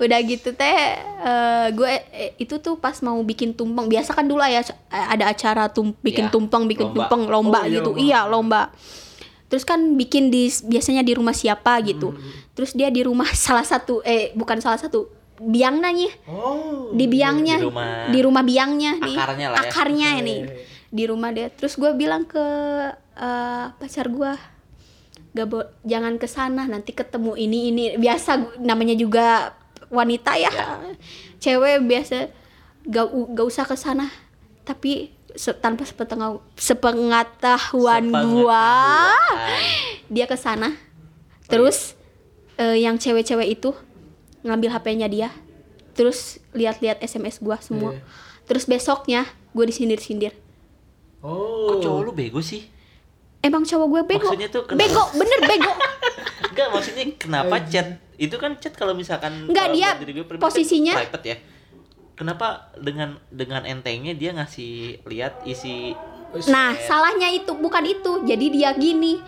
Udah gitu teh eh, gue eh, itu tuh pas mau bikin tumpeng. Biasa kan dulu ya ada acara tum bikin Iya, tumpeng bikin lomba. tumpeng lomba Oh, iya, gitu. lomba. iya lomba. Terus kan bikin di biasanya di rumah siapa gitu. Hmm. terus dia di rumah [laughs] salah satu eh bukan salah satu biangnya nih. Oh. di biangnya. Di rumah- di rumah biangnya nih. Akarnya lah ya. akarnya Iya, nih. Iya, iya. di rumah dia. Terus gue bilang ke eh, pacar gue gak bo- jangan ke sana nanti ketemu ini ini. Biasa namanya juga wanita ya, Ya. cewek biasa gak gak usah ke sana. Tapi se- tanpa sepengetahuan sepengetahuan gua dia ke sana. Terus eh, yang cewek-cewek itu ngambil HP-nya dia. Terus lihat-lihat SMS gua semua. Iya. terus besoknya gue disindir-sindir. Oh. kok cowok lu bego sih emang cowok gue bego Maksudnya tuh kenapa? bego bener bego [laughs] Enggak maksudnya kenapa chat itu kan chat kalau misalkan Enggak, dia gue kan posisinya- private ya kenapa dengan dengan entengnya dia ngasih lihat isi Nah, salahnya itu bukan itu. Jadi dia gini.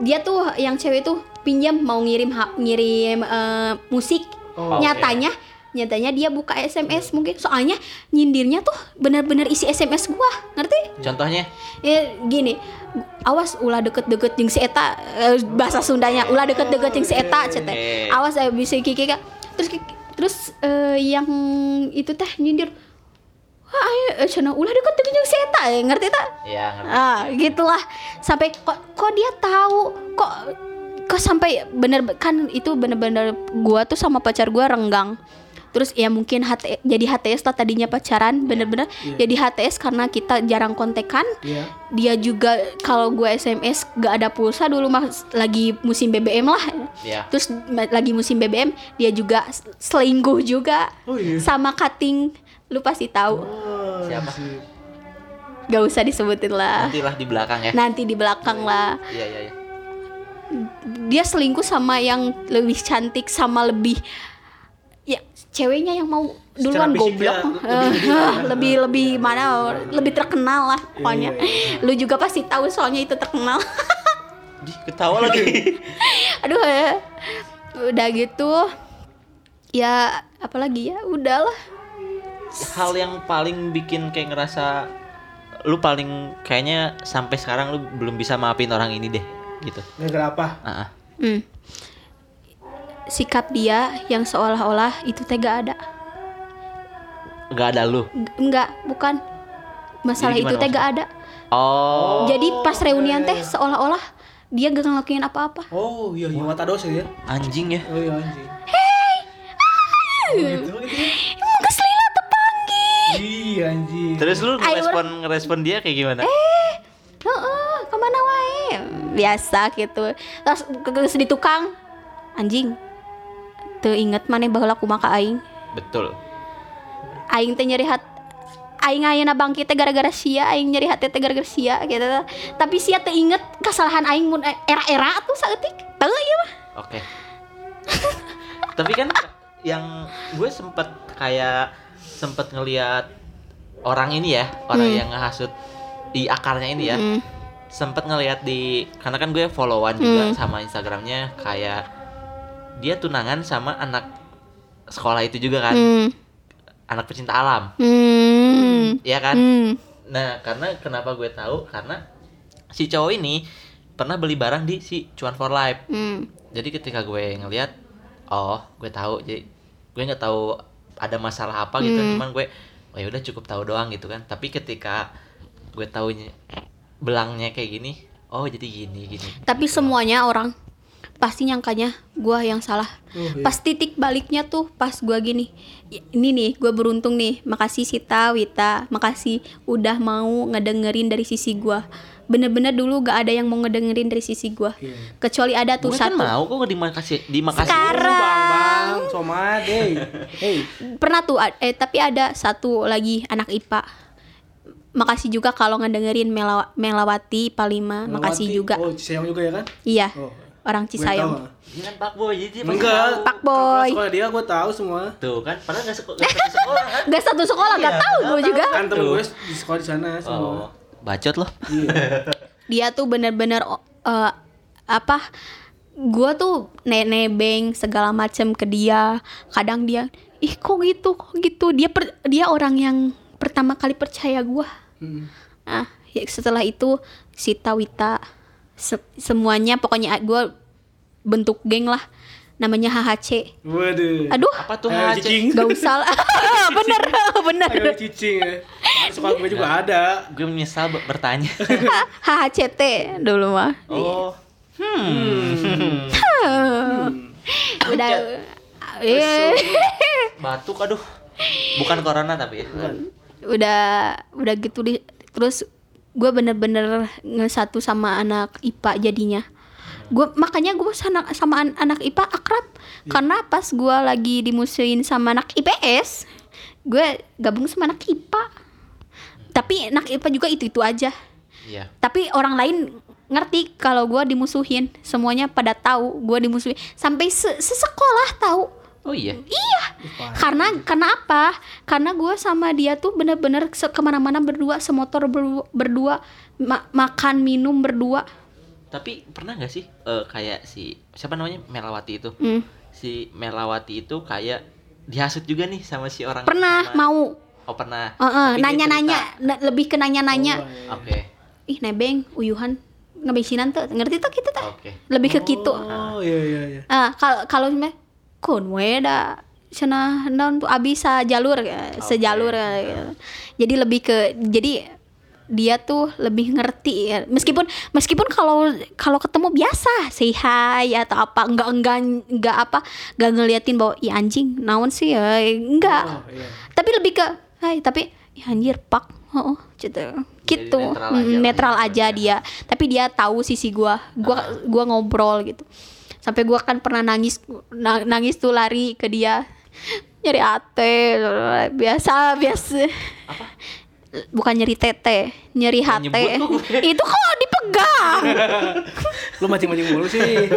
Dia tuh yang cewek tuh pinjam mau ngirim ha- ngirim eh, musik. Oh, nyatanya nyatanya dia buka SMS mungkin soalnya nyindirnya tuh benar-benar isi SMS gua. Ngerti? contohnya Ya gini. Awas ulah deket-deket jeung si eta eh, bahasa Sundanya ulah deket-deket jeung si eta cet teh. Oke. Awas eh, bisa kiki Kak. Terus Kiki- terus eh, yang itu teh nyindir Wah, ayo, eh, cenah ulah deket-deket jeung si eta, eh, ngerti tak? ya ngerti. Ah, gitulah. Sampai kok kok dia tahu kok kok sampai bener kan itu bener-bener gua tuh sama pacar gua renggang terus ya mungkin HT, jadi HTS lah tadinya pacaran bener-bener jadi HTS karena kita jarang kontekan Iya. dia juga kalau gue SMS gak ada pulsa dulu mah lagi musim BBM lah Iya. terus lagi musim BBM dia juga selingkuh juga Oh iya. sama cutting lu pasti tahu Oh, Siapa? gak usah disebutin lah Nantilah di belakang ya. nanti di belakang lah Iya iya iya. dia selingkuh sama yang lebih cantik sama lebih ceweknya yang mau duluan goblok ya, lebih- [laughs] lebih lebih mana lebih terkenal lah pokoknya iya, lu juga pasti tahu soalnya itu terkenal [laughs] Di ketawa lagi. [laughs] aduh eh. udah gitu ya apalagi ya udahlah Hal yang paling bikin kayak ngerasa lu paling kayaknya sampai sekarang lu belum bisa maafin orang ini deh gitu. Gara-gara apa? Ah. Hmm. Sikap dia yang seolah-olah itu tega ada Nggak ada lu. Enggak bukan masalah Jadi itu tega ada Oh. jadi pas reunian teh seolah-olah dia gak ngelakuin apa-apa Oh iya, iya Watados ya. Anjing ya. Oh iya anjing. Ah. Oh, gitu, gitu. Muka selila tepanggil Iya anjing. Terus lu ngerespon ngerespon dia kayak gimana? Heeh, ke mana wae biasa gitu terus ke, ke di tukang anjing inget mana bahwa aku maka aing Betul. aing teh nyeri hat aing ayeuna bangkit teh gara-gara sia aing nyeri hati teh gara-gara sia gitu tapi sia teh inget kesalahan aing mun era-era tuh saeutik teu ieu mah Oke. [laughs] Tapi kan yang gue sempet kayak sempet ngeliat orang ini ya, orang Hmm. yang ngehasut di akarnya ini ya. Mm. Sempet ngeliat di karena kan gue followan juga Hmm. sama Instagramnya kayak dia tunangan sama anak sekolah itu juga kan, Hmm. anak pecinta alam, Hmm. ya kan? Hmm. Nah, karena kenapa gue tahu? Karena si cowok ini pernah beli barang di si Cuan for Life. Hmm. Jadi ketika gue ngelihat, oh, gue tahu. Jadi gue nggak tahu ada masalah apa gitu. Hmm. Cuman gue, oh ya udah cukup tahu doang gitu kan. Tapi ketika gue tahunya belangnya kayak gini, oh jadi gini gini. Tapi semuanya orang pasti nyangkanya gua yang salah. Oh, iya. Pas titik baliknya tuh pas gua gini. "Ya, Ini nih, gua beruntung nih. Makasih Sita, Wita. Makasih udah mau ngedengerin dari sisi gua. Bener-bener dulu gak ada yang mau ngedengerin dari sisi gua. Iya. Kecuali ada tuh Gue kan satu. mau kok dimakasih dimakasih. Sekarang. Bang, bang, somad, hey. Hey. Pernah tuh eh tapi ada satu lagi anak IPA. Makasih juga kalau ngedengerin Melawa- Melawati Palima. Makasih juga. Oh, Cisayong juga ya kan? Iya. Oh. Orang Cisayong. tahu. Ini kan Pak Boy jadi Enggak. tahu. Pak Boy. Sekolah dia gue tahu semua. Tuh kan, padahal nggak seko- nggak satu sekolah kan? Gak satu sekolah, gak Iya, tahu nggak gue tahu. juga. Kan temen gue di sekolah di sana semua. Oh, bacot loh. Iya. [laughs] Dia tuh bener-bener eh, apa? Gue tuh ne- nebeng segala macem ke dia. Kadang dia, ih kok gitu, kok gitu. Dia per- dia orang yang pertama kali percaya gue. Hmm. Nah, ya setelah itu Sita Wita se- semuanya pokoknya gue bentuk geng lah. Namanya HHC. Waduh. Aduh, Apa tuh Ayo, HC? cicing. gak usah lah. [laughs] bener, [laughs] bener. Ayo cicing ya. Ah, Sekolah gue juga ada. Gue menyesal be- bertanya. [laughs] HHCT dulu mah. Oh. Hmm. Udah. Eh. Batuk aduh. Bukan corona tapi ya. udah udah gitu di terus gue bener-bener ngesatu sama anak IPA jadinya. Gue makanya gue sama, sama an- anak IPA akrab. Karena pas gue lagi dimusuhin sama anak IPS gue gabung sama anak IPA tapi anak IPA juga itu itu aja. Iya. tapi orang lain ngerti kalau gue dimusuhin. Semuanya pada tahu gue dimusuhin. Sampai se- sesekolah tahu Oh iya. Iya, karena karena apa? Karena gue sama dia tuh bener-bener ke mana-mana berdua, semotor berdua, berdua ma- makan minum berdua. Tapi pernah nggak sih eh, kayak si siapa namanya Melawati itu? Hmm. Si Melawati itu kayak dihasut juga nih sama si orang Pernah sama- mau Oh pernah. eh, eh, Tapi dia nanya-nanya, na- lebih ke nanya-nanya. Oh, iya. cerita. Oke. Ih nebeng, uyuhan, ngebesinan tuh, ngerti tuh kita tuh. Oke. Lebih ke gitu. Oh iya iya iya. Ah, kalau kalau me kun we da cenah naon tuh abis jalur ya, sejalur ya. Jadi lebih ke jadi dia tuh lebih ngerti ya. Meskipun meskipun kalau kalau ketemu biasa say hi atau apa enggak enggak enggak apa enggak ngeliatin bahwa ya anjing naon sih ya enggak. Oh, iya. Tapi lebih ke hai tapi ya anjir pak. Oh, gitu. Gitu. netral aja lah netral ya, aja dia. Tapi dia tahu sisi gua. Gua gua ngobrol gitu. Sampai gua kan pernah nangis na- nangis tuh lari ke dia. Nyari ate biasa biasa. Bukan nyeri tete, nyeri hate. nyebut gue. Itu kok dipegang. Lu mancing-mancing mulu sih.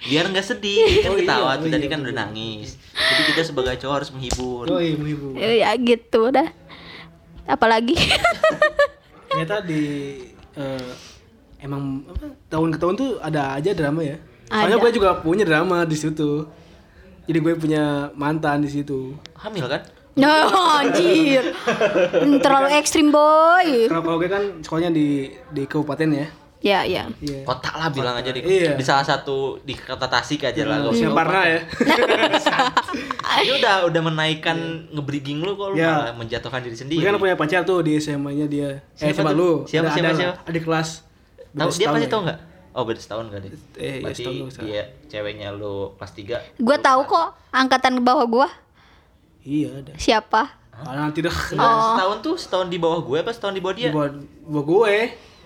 biar nggak sedih kan Oh, iya, ketawa oh tuh tadi iya, kan udah nangis jadi kita sebagai cowok harus menghibur Oh iya, ibu. ya gitu dah. Apalagi Ternyata di eh, emang apa, tahun ke tahun tuh ada aja drama ya. Soalnya gue juga punya drama di situ. Jadi gue punya mantan di situ. hamil kan No, anjir. Hmm, Terlalu ekstrim, boy. Kalau kalau gue kan sekolahnya di di kabupaten ya. Ya, ya. Iya. kota lah bilang aja di, Iya. di salah satu di kota Tasik aja lah gak usah Singaparna ya. [laughs] Dia udah udah menaikkan ngebreeding lu kok lu Iya. malah menjatuhkan diri sendiri. Gue kan punya pacar tuh di SMA-nya dia. Eh, Siapa SMA tuh? lu. Siapa, Ada- siapa, ada siapa? Adik kelas. Tahu dia pasti ya. tahu nggak? Oh beda setahun gak deh? Eh, iya, Berarti setahun nggak salah. dia ceweknya lu kelas 3 Gue tahu kok angkatan bawah gua Iya ada. siapa. Ah, nanti dah. Oh. Setahun tuh setahun di bawah gue apa setahun di bawah dia? Buat buat gue.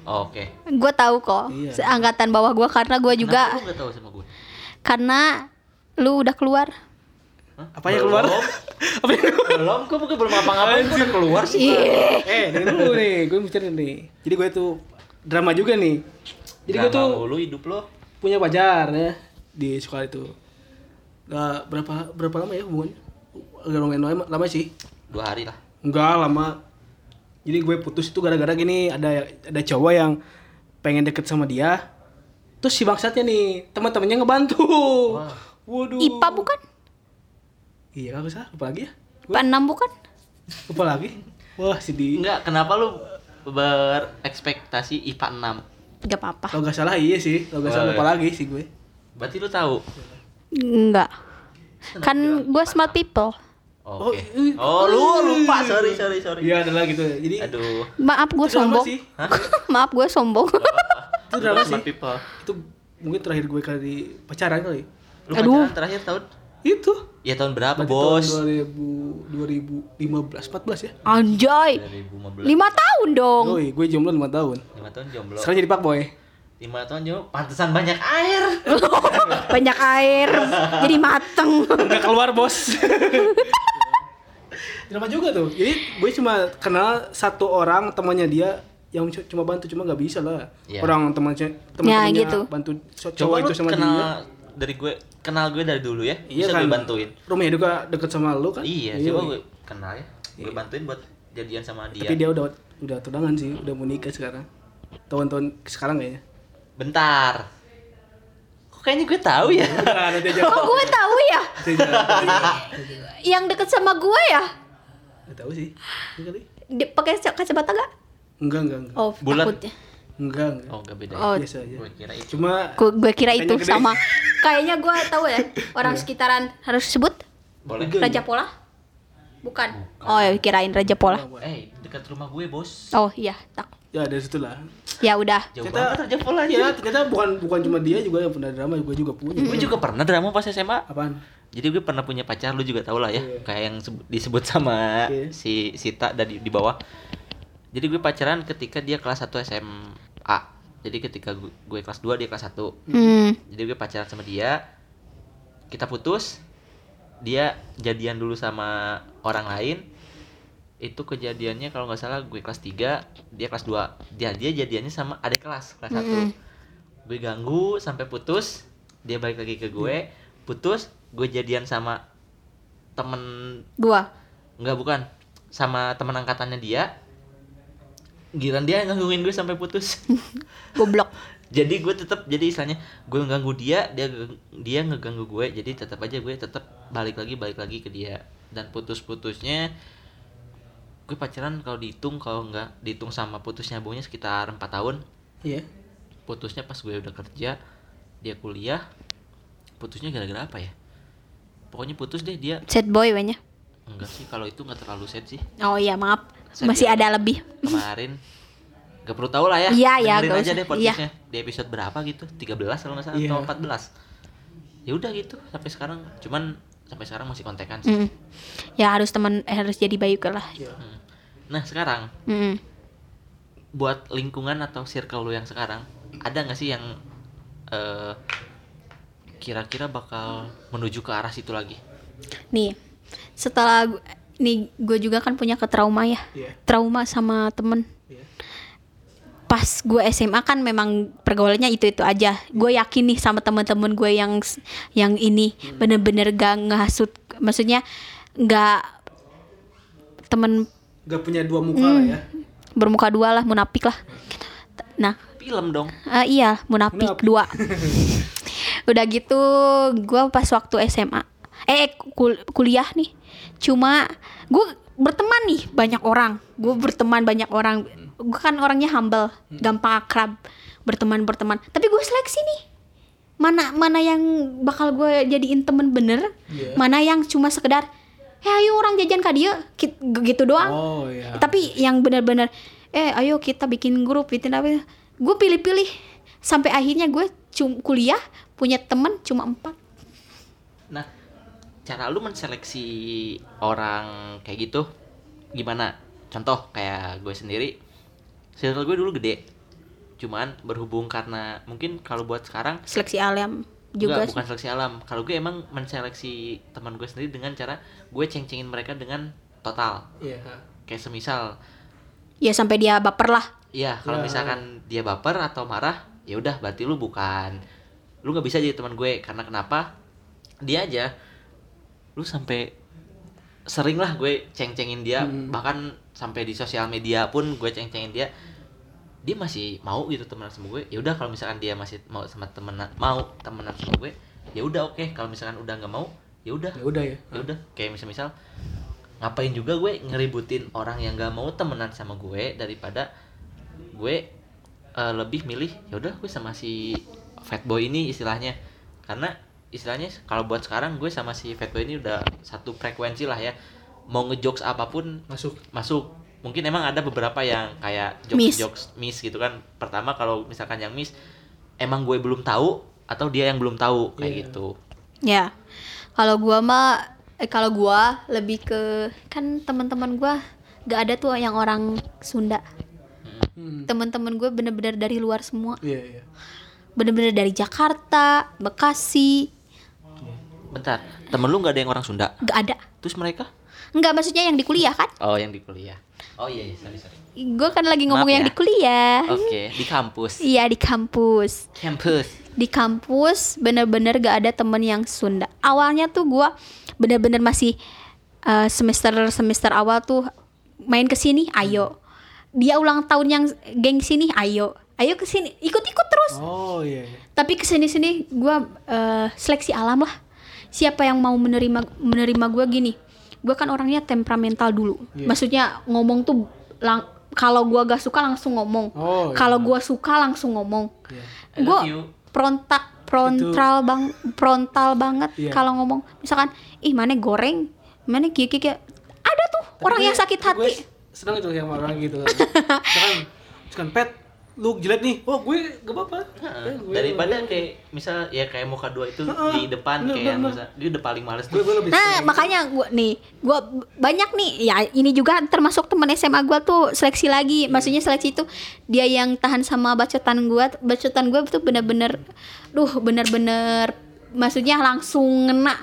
Oh, Oke. Gue tahu kok Iya. angkatan bawah gua karena gua juga Kenapa lu gak tahu sama gue? karena lu udah keluar. Hah? Apa yang keluar? [laughs] Apa yang keluar? Belum, gue mungkin belum ngapa-ngapain, gue udah keluar sih. Ih, eh, dengerin dulu nih, gue mikir nih. Jadi gue tuh drama juga nih. Jadi gue tuh lu hidup lo. punya pacar ya di sekolah itu. Gak berapa berapa lama ya hubungannya? Agak lumayan lama, lama sih. Dua hari lah. Enggak lama. Jadi gue putus itu gara-gara gini ada ada cowok yang pengen deket sama dia. Terus si bangsatnya nih teman-temannya ngebantu. Wah. Waduh. IPA bukan? Iya kagak salah. Apa lagi ya? IPA 6 bukan? Apa lagi? Wah sedih. Enggak, kenapa lu berekspektasi IPA 6? Gak apa-apa. Kalau nggak salah iya sih. Kalau nggak salah Oh, lupa iya. lagi sih gue. Berarti lu tahu. Enggak. Kan gue smart people. Oh, Oke. iya. Oh, lu lupa. Sorry, sorry, sorry. Iya adalah gitu. Jadi Aduh. Maaf gue sombong. sih. Hah? [laughs] Maaf gue sombong. [laughs] Itu drama Smart sih. people. Itu mungkin terakhir gue kali pacaran kali. Lu Aduh. pacaran terakhir tahun? Itu. Ya tahun berapa, Berarti Bos? Tahun 2000, 2015, 14 ya. Anjay. 2015. Lima tahun dong. Yoi, gue jomblo 5 tahun. 5 tahun jomblo. Sekarang jadi pak boy. 5 tahun jomblo, pantesan banyak air. [laughs] Banyak air. Jadi mateng. Udah keluar bos. [laughs] Drama juga tuh. Jadi gue cuma kenal satu orang temannya dia yang cu- cuma bantu cuma nggak bisa lah. Iya. Orang temannya teman-temannya Ya, gitu. bantu co- Coba cowok lu itu sama kenal dia. Dari gue, kenal gue dari dulu ya. Iya Bisa kan. gue bantuin. Rumahnya juga deket sama lu kan? Iya, coba gue kenal ya. Gue bantuin buat jadian sama dia. Tapi dia udah udah tunangan sih, udah mau nikah sekarang. Tahun-tahun sekarang kayaknya. Bentar. Kok kayaknya gue tahu ya? Kok gue tahu ya? Yang deket sama gue ya? Nggak tahu sih. Iya pakai kacamata gak? Enggak, enggak, enggak. Oh, Bulat. takutnya. Enggak, enggak. Oh, gak beda. Oh, Biasa aja. Gue kira itu. Cuma gue, gue kira itu gede. sama. [laughs] Kayaknya gue tahu ya. Orang sekitaran harus sebut Boleh. Raja Pola? Bukan. Oh, ya, kirain Raja Pola. Eh, dekat rumah gue, Bos. Oh iya, tak. ya dari situ lah. Ya udah. Jauh Ternyata- banget aja pola Iya, ternyata bukan bukan cuma dia juga yang pernah drama, gue juga punya. Gue juga pernah drama pas SMA. Apaan? Jadi gue pernah punya pacar, lu juga tau lah ya, Iya. kayak yang sebut- disebut sama Iya. si Sita dari di bawah. Jadi gue pacaran ketika dia kelas 1 SMA. Jadi ketika gue, gue kelas 2 dia kelas 1. Hmm. Jadi gue pacaran sama dia. Kita putus. Dia jadian dulu sama orang lain. Itu kejadiannya kalau nggak salah gue kelas 3, dia kelas 2. Dia dia jadiannya sama adik kelas kelas 1. Gue ganggu sampai putus. Dia balik lagi ke gue. Putus, gue jadian sama temen Dua. Enggak bukan sama teman angkatannya dia. Giran dia ngangguin gue sampai putus. [laughs] Goblok. jadi gue tetap jadi istilahnya gue ngeganggu dia dia dia ngeganggu gue jadi tetap aja gue tetap balik lagi balik lagi ke dia dan putus-putusnya gue pacaran kalau dihitung kalau nggak dihitung sama putus nyambungnya sekitar empat tahun Iya. putusnya pas gue udah kerja dia kuliah putusnya gara-gara apa ya pokoknya putus deh dia Sad boy banyak. enggak sih kalau itu nggak terlalu sad sih Oh iya, maaf. Sad Masih ada lebih. kemarin Gak perlu tahu lah ya. Iya, iya, gak aja usah. deh podcastnya. Di episode berapa gitu? 13 kalau nggak salah Iya. atau 14. Ya udah gitu sampai sekarang. Cuman sampai sekarang masih kontekan sih. Mm. Ya harus teman eh, harus jadi baik lah. Hmm. Nah sekarang Mm. buat lingkungan atau circle lu yang sekarang ada nggak sih yang eh, kira-kira bakal menuju ke arah situ lagi? Nih, setelah nih gue juga kan punya ke trauma ya. Iya. Trauma sama temen. Iya. Pas gue SMA kan memang pergaulannya itu-itu aja. Gue yakin nih sama temen-temen gue yang yang ini bener-bener gak ngehasut. Maksudnya gak temen Gak punya dua muka lah ya. bermuka dua lah, munafik lah. Nah, Film dong. Ah, iya, munafik Munafik. dua. [laughs] Udah gitu, gua pas waktu SMA, eh kul- kuliah nih, cuma gue berteman nih banyak orang. Gue berteman banyak orang. Gue kan orangnya humble, gampang akrab, berteman berteman. Tapi gue seleksi nih. Mana mana yang bakal gue jadiin temen bener, Iya. mana yang cuma sekedar, eh ayo orang jajan kak dia, gitu doang Oh iya. tapi yang benar-benar eh ayo kita bikin grup bikin apa gue pilih-pilih sampai akhirnya gue cum kuliah punya temen cuma empat Nah, cara lu menseleksi orang kayak gitu gimana? Contoh kayak gue sendiri, circle gue dulu gede. Cuman berhubung karena mungkin kalau buat sekarang seleksi alam juga Enggak, bukan seleksi alam. Kalau gue emang menseleksi teman gue sendiri dengan cara gue ceng-cengin mereka dengan total. Iya. Kayak semisal, ya sampai dia baper lah iya kalau Ya. misalkan dia baper atau marah, ya udah berarti lu bukan lu nggak bisa jadi teman gue karena kenapa? Dia aja lu sampai sering lah gue ceng-cengin dia. Hmm. bahkan sampai di sosial media pun gue ceng-cengin dia. Dia masih mau gitu temenan sama gue. Ya udah kalau misalkan dia masih mau sama temenan mau temenan sama gue ya udah oke. Kalau misalkan udah nggak mau ya udah. Ya udah ya. ya udah. Kayak misal misal ngapain juga gue ngeributin orang yang nggak mau temenan sama gue daripada gue eh, lebih milih ya udah gue sama si fatboy ini istilahnya. Karena istilahnya kalau buat sekarang gue sama si fatboy ini udah satu frekuensi lah ya mau ngejokes apa pun Masuk. masuk mungkin emang ada beberapa yang kayak jokes Miss. jokes miss gitu kan pertama kalau misalkan yang miss emang gue belum tahu atau dia yang belum tahu kayak Iya. gitu ya kalau gua mah eh, kalau gua lebih ke kan teman-teman gua gak ada tuh yang orang Sunda Hmm. teman-teman gue bener-bener dari luar semua Iya iya. bener-bener dari Jakarta Bekasi bentar temen lu nggak ada yang orang Sunda? Gak ada. Terus mereka? Nggak maksudnya yang di kuliah kan? Oh yang di kuliah. Oh iya, iya sorry sorry. Gue kan lagi ngomong Maaf yang ya. di kuliah. Oke di kampus. Iya di kampus. Campus. Di kampus bener-bener gak ada temen yang Sunda. Awalnya tuh gua bener-bener masih eh, semester semester awal tuh main ke sini ayo. Dia ulang tahun yang geng sini ayo. Ayo ke sini ikut-ikut terus. Oh iya. iya. tapi ke sini sini gua eh, seleksi alam lah siapa yang mau menerima menerima gua gini gua kan orangnya temperamental dulu Iya. maksudnya ngomong tuh lang- kalau gua gak suka langsung ngomong Oh. iya. kalau gua suka langsung ngomong Iya. I love gue you. frontak frontal bang frontal banget Iya. kalau ngomong misalkan ih mana goreng mana kiki kiki ada tuh Tapi orang gue- yang sakit gue hati senang itu yang orang gitu. [laughs] Misalkan, misalkan pet, lu jelek nih. Oh gue gak apa-apa. Heeh. Eh, gue- daripada gue- kayak misal ya kayak muka dua itu Heeh. di depan Bener, kayak bener. misal dia udah paling males gue tuh gue lebih nah makanya gua nih gua b- banyak nih ya ini juga termasuk teman SMA gua tuh seleksi lagi maksudnya seleksi itu dia yang tahan sama bacotan gua bacotan gua tuh bener-bener duh bener-bener maksudnya langsung ngena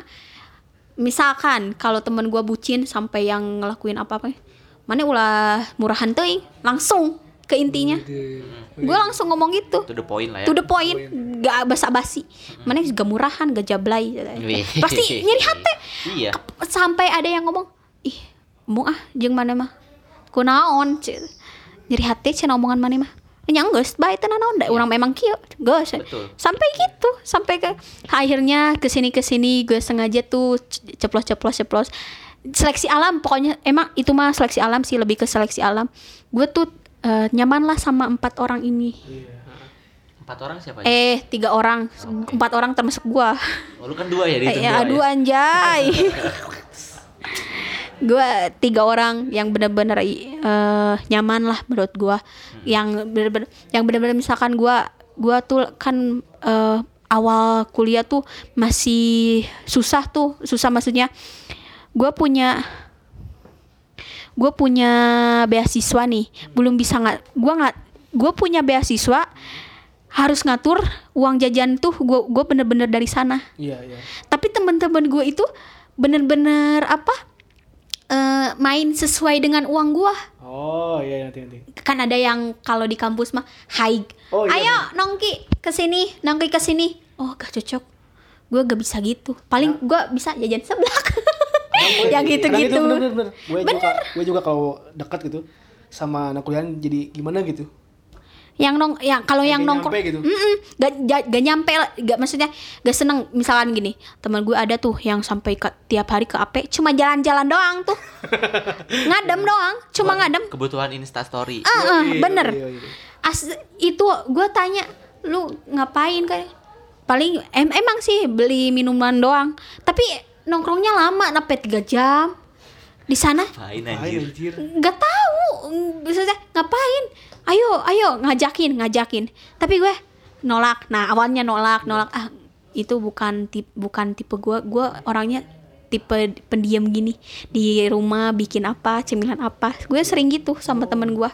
misalkan kalau temen gua bucin sampai yang ngelakuin apa-apa mana ulah murahan teuing langsung ke intinya. Gitu. gue langsung ngomong gitu. To the point lah ya. To the point. Gak basa-basi. Mana gak murahan gak jablay. Pasti nyeri hati. Iya. Sampai ada yang ngomong ih embung ah jeung mana mah? Kunaon ce? Nyeri hati cenah omongan mana mah? Nya geus bae teh naon da? Urang memang kieu geus Betul. sampai gitu sampai ke akhirnya ke sini ke sini gue sengaja tuh ceplos ceplos ceplos. Seleksi alam pokoknya emang itu mah seleksi alam sih lebih ke seleksi alam. Gue tuh eh, nyaman lah sama empat orang ini. Iya. empat orang siapa aja eh tiga orang. Empat orang termasuk gua. Oh, lu kan dua ya di eh, ya, aduh anjay. [laughs] Gue tiga orang yang benar-benar eh, nyaman lah menurut gue yang benar-benar yang benar-benar misalkan gue gue tuh kan eh, awal kuliah tuh masih susah tuh. Susah maksudnya gue punya gue punya beasiswa nih. Belum bisa nggak gue nggak gue punya beasiswa harus ngatur uang jajan tuh gue gue bener-bener dari sana. Iya, iya. tapi teman-teman gue itu bener-bener apa eh, main sesuai dengan uang gue Oh, iya nanti nanti. kan ada yang kalau di kampus mah hai Oh, iya, ayo nongki ke sini nongki ke sini oh gak cocok. Gue gak bisa gitu. Paling gue bisa jajan seblak [laughs] yang gitu Kadang gitu itu bener bener. Gue juga gue juga kalau dekat gitu sama anak kuliah jadi gimana gitu. yang nong yang kalau yang Nggak nongkrong gitu. Mm-mm, gak, gak, gak nyampe gak maksudnya gak seneng misalkan gini teman gue ada tuh yang sampai ke, tiap hari ke AP cuma jalan-jalan doang tuh [laughs] ngadem doang cuma ngadem Kebutuhan Insta Story. ah ah, Iya, bener iya, iya. As, itu gue tanya lu ngapain kayak paling em emang sih beli minuman doang tapi nongkrongnya lama sampai tiga jam. Di sana? Ngapain anjir? nggak tahu. Maksudnya ngapain? Ayo ayo ngajakin ngajakin. Tapi gue nolak. Nah awalnya nolak nolak. Ah itu bukan tipe bukan tipe gue. Gue orangnya tipe pendiam gini. Di rumah bikin apa cemilan apa. Gue sering gitu sama temen gue.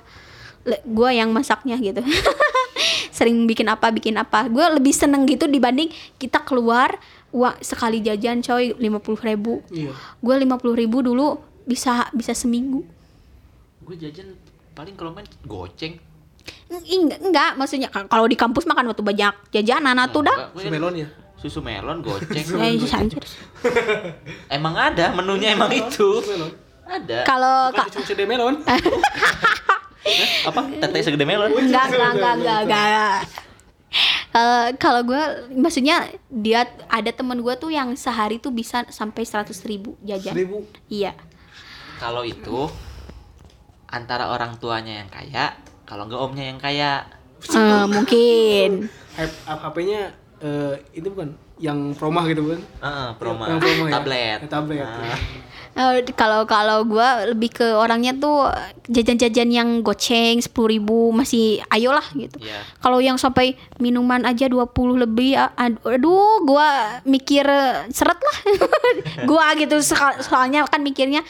Gue yang masaknya gitu. [laughs] Sering bikin apa bikin apa. Gue lebih seneng gitu dibanding kita keluar uang sekali jajan coy lima puluh ribu Iya. gue lima puluh ribu dulu bisa bisa seminggu Gue jajan paling kalau main goceng. enggak, enggak maksudnya kalau di kampus makan waktu banyak jajanan tuh dah Susu melon ya. Susu melon goceng. [laughs] eh anjir [laughs] emang ada menunya emang itu. melon. Ada. kalau Bukan ka- cucu CD melon. [laughs] Apa? Tete segede melon. enggak enggak enggak enggak enggak kalau kalau gue maksudnya dia ada temen gue tuh yang sehari tuh bisa sampai seratus ribu jajan Seribu. iya Kalau itu antara orang tuanya yang kaya, kalau enggak omnya yang kaya. Eh, mungkin [laughs] HP-nya eh ini bukan yang promah gitu bukan? Heeh, promo. Yang promah ya? tablet. Ya, tablet. Eh, kalau kalau gue lebih ke orangnya tuh jajan-jajan yang goceng sepuluh ribu masih ayolah gitu Iya. kalau yang sampai minuman aja 20 lebih aduh gua mikir eh, seret lah [laughs] gua gitu soal- soalnya kan mikirnya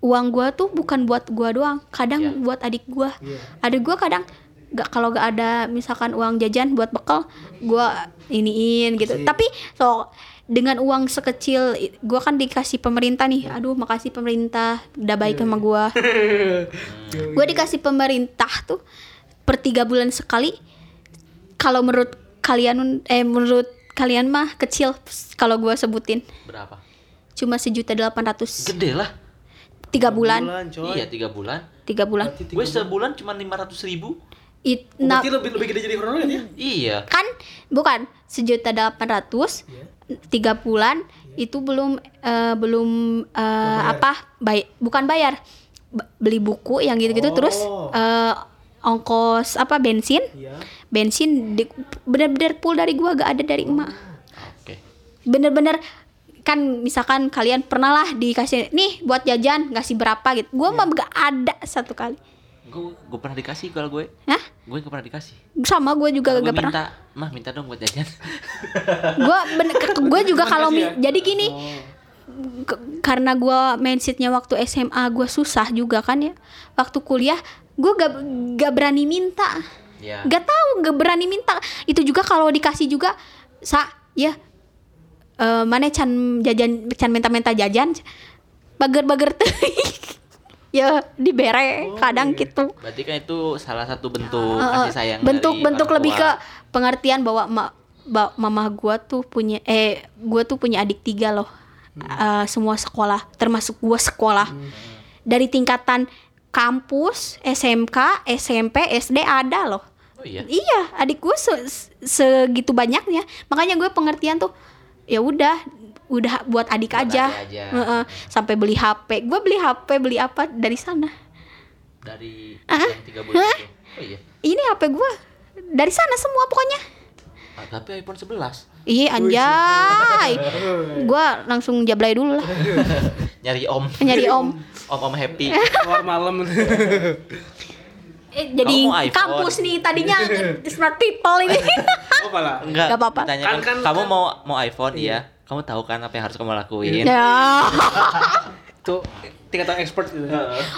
uang gua tuh bukan buat gua doang kadang Iya. buat adik gua Iya. adik gua kadang gak kalau gak ada misalkan uang jajan buat bekal gua iniin gitu Kasih. tapi so dengan uang sekecil gua kan dikasih pemerintah nih aduh makasih pemerintah udah baik sama gua [laughs] gue dikasih pemerintah tuh per tiga bulan sekali kalau menurut kalian eh menurut kalian mah kecil kalau gue sebutin berapa? cuma sejuta delapan ratus Gede lah. tiga bulan coy. Iya, tiga bulan. tiga bulan Gue bulan. sebulan cuma lima ratus ribu. It, Oh, nah, Berarti lebih lebih gede jadi honorer ya? Iya. kan bukan sejuta delapan ratus Iya. tiga bulan itu belum eh, belum eh, bayar. apa bay bukan bayar B- beli buku yang gitu-gitu Oh. terus eh, ongkos apa bensin Iya. bensin bener-bener full dari gua gak ada dari emak Oke. bener-bener kan misalkan kalian pernah lah dikasih nih buat jajan ngasih berapa gitu gua mah gak ada satu kali Gue gue pernah dikasih kalau gue. Hah? Gue gak pernah dikasih. sama gue juga gak pernah minta, mah minta dong buat jajan. [laughs] gue gue juga kalau ya? jadi gini Oh. ke- karena gue mindsetnya waktu SMA gue susah juga kan ya waktu kuliah gue gak gak berani minta Iya. gak tahu gak berani minta itu juga kalau dikasih juga sa ya eh, mana can jajan can minta-minta jajan bager-bager [laughs] tuh ya dibere Oh, kadang iya. gitu. Berarti kan itu salah satu bentuk Eh, kasih sayang bentuk dari bentuk orang lebih tua. ke pengertian bahwa ma, ba- mama gua tuh punya eh gua tuh punya adik tiga loh. Eh, semua sekolah termasuk gua sekolah. Dari tingkatan kampus SMK SMP SD ada loh. Oh iya. iya adik gue se- segitu banyaknya. Makanya gue pengertian tuh ya udah udah buat adik Buat aja, adik aja. Heeh. sampai beli HP gue beli HP beli apa? Dari sana. Dari Ah. yang tiga bulan itu. Oh iya. ini HP gue dari sana semua pokoknya. Ah, tapi iPhone 11. Iya anjay. Gua langsung jablay dulu lah. [laughs] Nyari om. Nyari om. Om om happy. Keluar malam. Eh, jadi kampus nih tadinya. Smart people ini. Apa lah enggak Nggak apa-apa. Kan- kan- kamu kan- mau mau iPhone iya kamu tahu kan apa yang harus kamu lakuin? Ya. [laughs] Itu tingkatan expert gitu.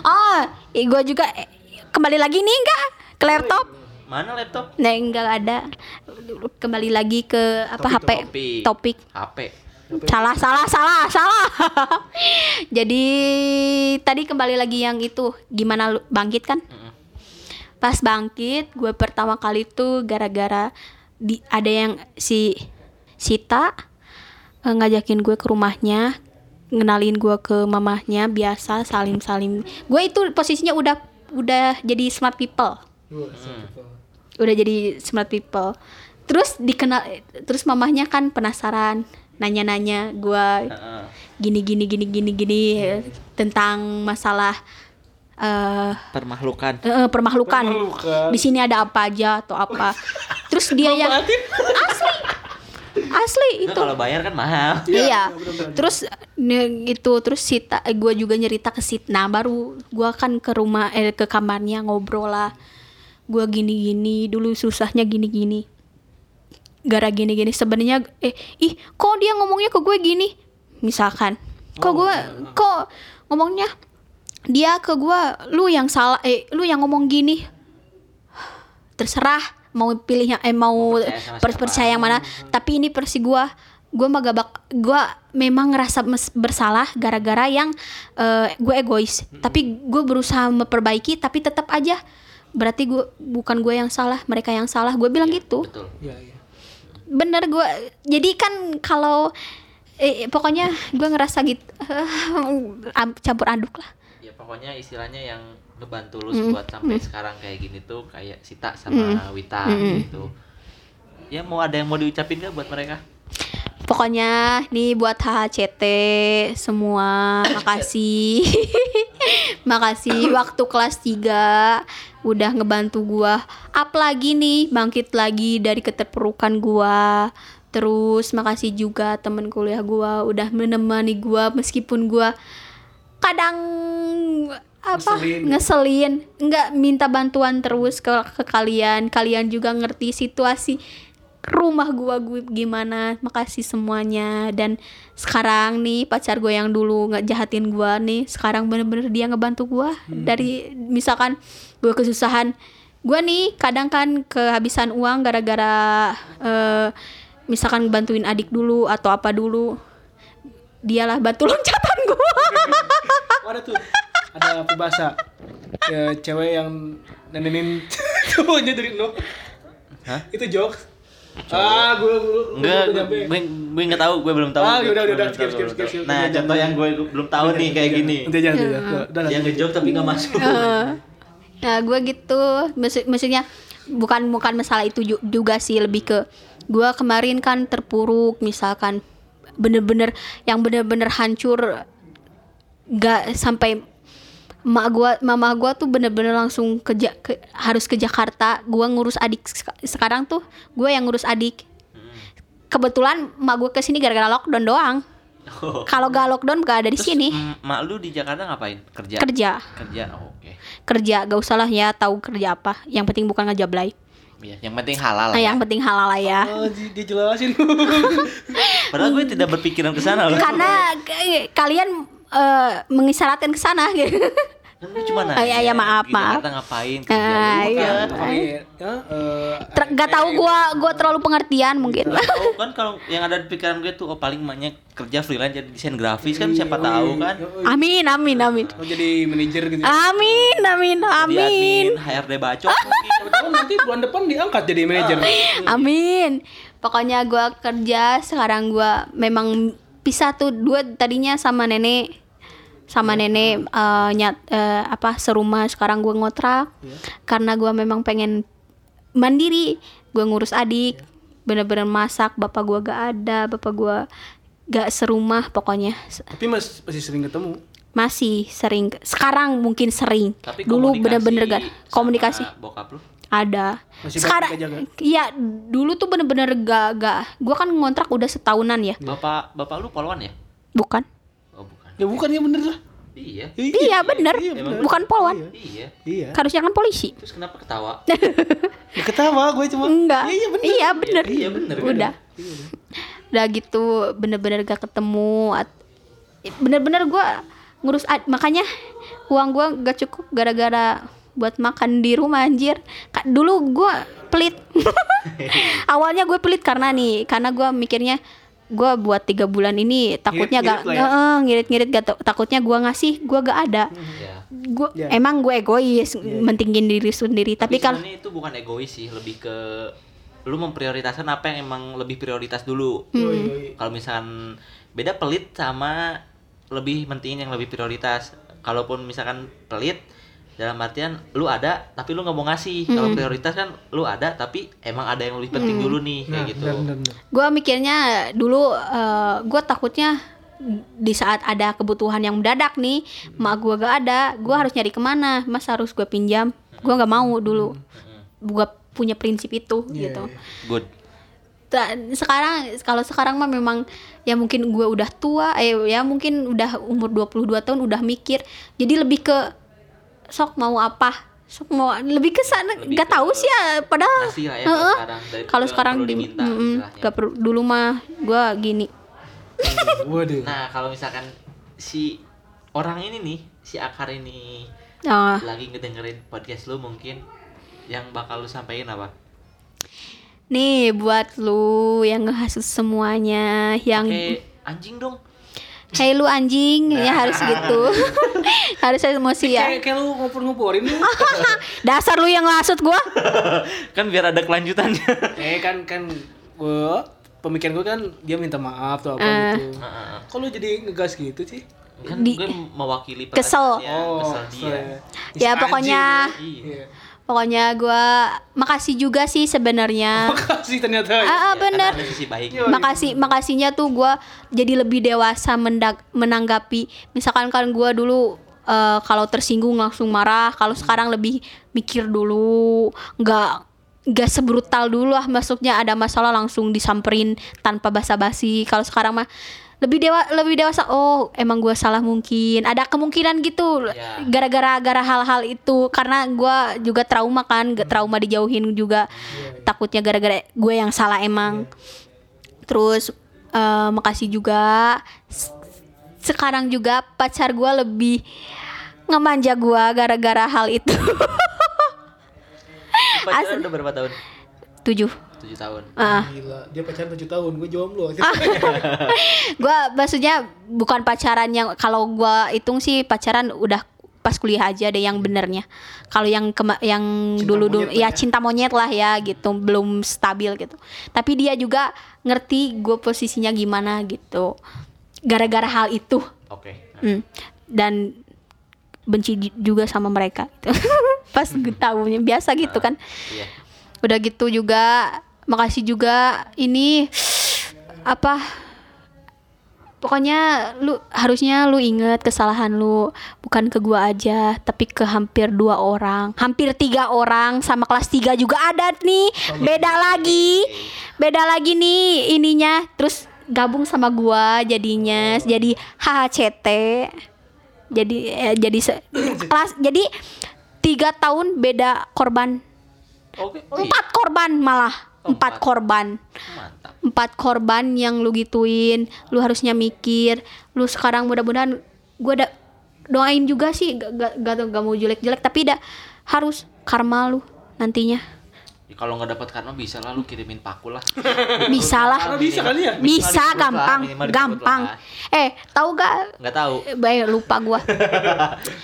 Oh gue juga eh, kembali lagi nih enggak? Ke laptop. Mana laptop? Nah enggak ada. Kembali lagi ke apa HP topik. topik. HP salah salah salah salah. [laughs] Jadi tadi kembali lagi yang itu gimana lu bangkit kan? Mm-mm. pas bangkit gue pertama kali tuh gara-gara di ada yang si Sita eh, ngajakin gue ke rumahnya ngenalin gue ke mamahnya biasa salim salim gue itu posisinya udah udah jadi smart people udah jadi smart people terus dikenal terus mamahnya kan penasaran nanya-nanya gue Heeh. gini gini gini gini gini eh, tentang masalah eh permahlukan eh, permahlukan. Permahlukan. Di sini ada apa aja atau apa. [laughs] Terus dia yang asli. Asli itu. kalau bayar kan mahal Iya. Terus ne- itu terus Sita gue juga nyerita ke Sita. Nah, baru gua kan ke rumah eh ke kamarnya ngobrol lah. Gua gini-gini dulu susahnya gini-gini. Gara gini-gini sebenarnya eh ih kok dia ngomongnya ke gue gini? Misalkan. Kok gue kok ngomongnya dia ke gua lu yang salah eh lu yang ngomong gini terserah mau pilih yang eh mau percaya sama per- siapa. percaya yang mana. Tapi ini versi gua gua mah gak bak- gua memang ngerasa bersalah gara-gara yang eh, gue egois. Tapi gue berusaha memperbaiki tapi tetap aja. Berarti gua bukan gue yang salah mereka yang salah. Gue bilang gitu. betul. Iya, iya. bener gue jadi kan kalau eh, pokoknya gue ngerasa gitu [laughs] am- campur aduk lah. Ya pokoknya istilahnya yang ngebantu lu buat sampai sekarang kayak gini tuh kayak Sita sama Wita gitu ya mau ada yang mau diucapin gak buat mereka Pokoknya nih buat HHCT semua [coughs] makasih. [laughs] makasih [coughs] waktu kelas 3 udah ngebantu gua. Apalagi nih bangkit lagi dari keterpurukan gua. Terus makasih juga temen kuliah gua udah menemani gua meskipun gua kadang apa? Ngeselin. ngeselin. Nggak minta bantuan terus ke, ke kalian. Kalian juga ngerti situasi rumah gua gue gimana. Makasih semuanya. Dan sekarang nih pacar gue yang dulu nggak jahatin gua nih sekarang bener-bener dia ngebantu gua. Dari misalkan gue kesusahan gua nih kadang kan kehabisan uang gara-gara eh, misalkan bantuin adik dulu atau apa dulu dialah batu loncatan gua. [laughs] Ada tuh ada peribahasa ya, cewek yang nenenin [laughs] cowoknya dari nol. Hah? itu jokes. Ah gue gue Enggak, gue gue nyampe. gue gue nggak tahu, gue belum tahu. Ah, belum yaudah, tahu, skip, skip, skip. Nah, Jangan, contoh yang gue belum tahu nih kayak gini. aja nanti aja udah. Yang ngejok tapi nggak masuk. [laughs] Nah, gue gitu, maksud maksudnya bukan bukan masalah itu ju- juga sih lebih ke gue kemarin kan terpuruk misalkan bener-bener yang bener-bener hancur gak sampai mak gua mama gua tuh bener-bener langsung ke, Ja- ke- harus ke Jakarta gua ngurus adik sek- sekarang tuh gue yang ngurus adik kebetulan mak gue ke sini gara-gara lockdown doang Oh. kalau gak lockdown gak ada di Terus, sini Mak lu di Jakarta ngapain? Kerja. kerja Kerja. Oh, Oke. kerja gak usah lah ya tahu kerja apa yang penting bukan ngejablay Iya, yang penting halal Nah, lah. yang penting halal lah ya. oh, di- dijelasin [laughs] Padahal gue tidak berpikiran ke sana loh. Karena k- [laughs] kalian eh, mengisyaratkan ke sana gitu. Cuma [laughs] nanya. Oh, iya, iya, maaf, maaf. Jakarta ngapain? Kerja. Ah, Ya iya. ya, gak tahu gua gua terlalu pengertian mungkin. Tahu kan kalau yang ada di pikiran gue tuh oh paling banyak kerja freelance jadi desain grafis kan siapa tahu kan. Amin amin amin. mau jadi manajer gitu Amin amin Jadi amin. admin, HRD siapa tahu nanti bulan depan diangkat jadi manajer Amin. Pokoknya gua kerja sekarang gua memang pisah tuh dua tadinya sama nenek sama nenek eh, nyat eh, apa serumah. Sekarang gua ngontrak. Karena gua memang pengen mandiri. Gua ngurus adik. Bener-bener masak. Bapak gua gak ada. Bapak gua gak serumah pokoknya. Tapi mas, masih sering ketemu? Masih sering. Sekarang mungkin sering. Tapi dulu bener-bener gak. komunikasi. bokap lu. ada. Masih sekarang iya dulu tuh bener-bener gak gak. Gua kan ngontrak udah setahunan ya. Bapak bapak lu poluan ya? bukan. Ya bukan ya bener lah. Iya. Iya bener, iya, bener. bukan polwan. Iya. Iya. Harusnya kan polisi. Terus kenapa ketawa? [laughs] Ya, ketawa gue cuma. Enggak. Iya, iya bener. Iya bener. Iya, bener. Udah. Udah gitu bener-bener gak ketemu. At- Bener-bener gua ngurus ad- makanya uang gua gak cukup gara-gara buat makan di rumah anjir. Dulu gua pelit. [laughs] [laughs] Awalnya gue pelit karena nih, karena gua mikirnya gua buat tiga bulan ini takutnya gak Ngirit-ngirit lah ya. Heeh, ngirit-ngirit gak takutnya gua ngasih gua gak ada ya. gua Ya. emang gue egois mentingin diri sendiri tapi Tapi kalau itu bukan egois sih, lebih ke lu memprioritaskan apa yang emang lebih prioritas dulu. Yoi. Kalau misalkan beda pelit sama lebih mentingin yang lebih prioritas. Kalaupun misalkan pelit dalam artian lu ada tapi lu nggak mau ngasih. Kalau prioritas kan lu ada tapi emang ada yang lebih penting dulu nih kayak Nah, gitu. gue mikirnya dulu eh, gue takutnya di saat ada kebutuhan yang mendadak nih mak gue gak ada gue harus nyari ke mana? Mas harus gue pinjam? Gue nggak mau dulu. Gue punya prinsip itu Iya, gitu. iya. Good. Ta- sekarang kalau sekarang mah memang ya mungkin gue udah tua eh ya mungkin udah umur 22 tahun udah mikir. Jadi lebih ke sok mau apa sok mau lebih ke sana gak ke tahu sih ya padahal ya kalau sekarang. Dari- kalau nggak sekarang perlu di diminta mm-mm, istilahnya. gak perlu dulu mah gue gini [laughs] Waduh. Nah, kalau misalkan si orang ini nih, si Akar ini Ah, lagi ngedengerin podcast lu mungkin yang bakal lu sampaikan apa? nih buat lu yang ngehasut semuanya yang Kayak anjing dong. Hey lu anjing ya harus gitu [laughs] harus emosi ya Kayak kayak lu ngompor-ngomporin lu. [laughs] dasar lu yang ngasut gua [laughs] kan biar ada kelanjutannya. eh kan kan gua pemikiran gue kan dia minta maaf tuh apa Eh. gitu. Heeh. Kok lu jadi ngegas gitu sih? kan Di- gue mewakili Kesel. perasaannya, kesel dia. Ya, Si pokoknya anjing. Iya. Pokoknya gua makasih juga sih sebenarnya [laughs] Makasih ternyata. ah, Ya, bener karena ada sisi baik. Iya. makasih makasihnya tuh gua jadi lebih dewasa mendak- menanggapi misalkan kan gua dulu eh, kalau tersinggung langsung marah kalau sekarang lebih mikir dulu nggak nggak sebrutal dulu lah maksudnya ada masalah langsung disamperin tanpa basa-basi kalau sekarang mah lebih dewa lebih dewasa oh emang gua salah mungkin. Ada kemungkinan gitu. Ya. gara-gara gara hal-hal itu. Karena gua juga trauma kan gak trauma dijauhin juga. Takutnya gara-gara gue yang salah emang. Terus eh, makasih juga. Sekarang juga pacar gue lebih ngemanja gue gara-gara hal itu. Pacaran udah berapa tahun? tujuh 7 tahun. ah Gila, dia pacaran 7 tahun, gue jomblo. [laughs] [laughs] gue maksudnya bukan pacaran yang kalau gue hitung sih pacaran udah pas kuliah aja deh yang benernya kalau yang kema- yang Cinta dulu dulu ya ya. cinta monyet lah ya gitu belum stabil gitu tapi dia juga ngerti gue posisinya gimana gitu gara-gara hal itu Oke. Hmm. dan benci ju- juga sama mereka gitu. [laughs] pas gue tahunya biasa gitu kan Iya. udah gitu juga makasih juga ini apa pokoknya lu harusnya lu inget kesalahan lu bukan ke gua aja tapi ke hampir dua orang hampir tiga orang sama kelas tiga juga ada nih beda lagi beda lagi nih ininya terus gabung sama gua jadinya jadi HHCT jadi eh, jadi se- kelas jadi tiga tahun beda korban. Oh iya. empat korban malah empat korban Mantap. empat korban yang lu gituin lu harusnya mikir lu sekarang mudah-mudahan gue ada doain juga sih gak, gak, gak, gak mau jelek-jelek tapi dah harus karma lu nantinya Ya, kalau nggak dapat karma bisa lah lu kirimin paku lah. [laughs] bisa lah bisa kali ya? bisa gampang lah, gampang lah. eh tahu gak Nggak tahu. Eh, Baik lupa gua.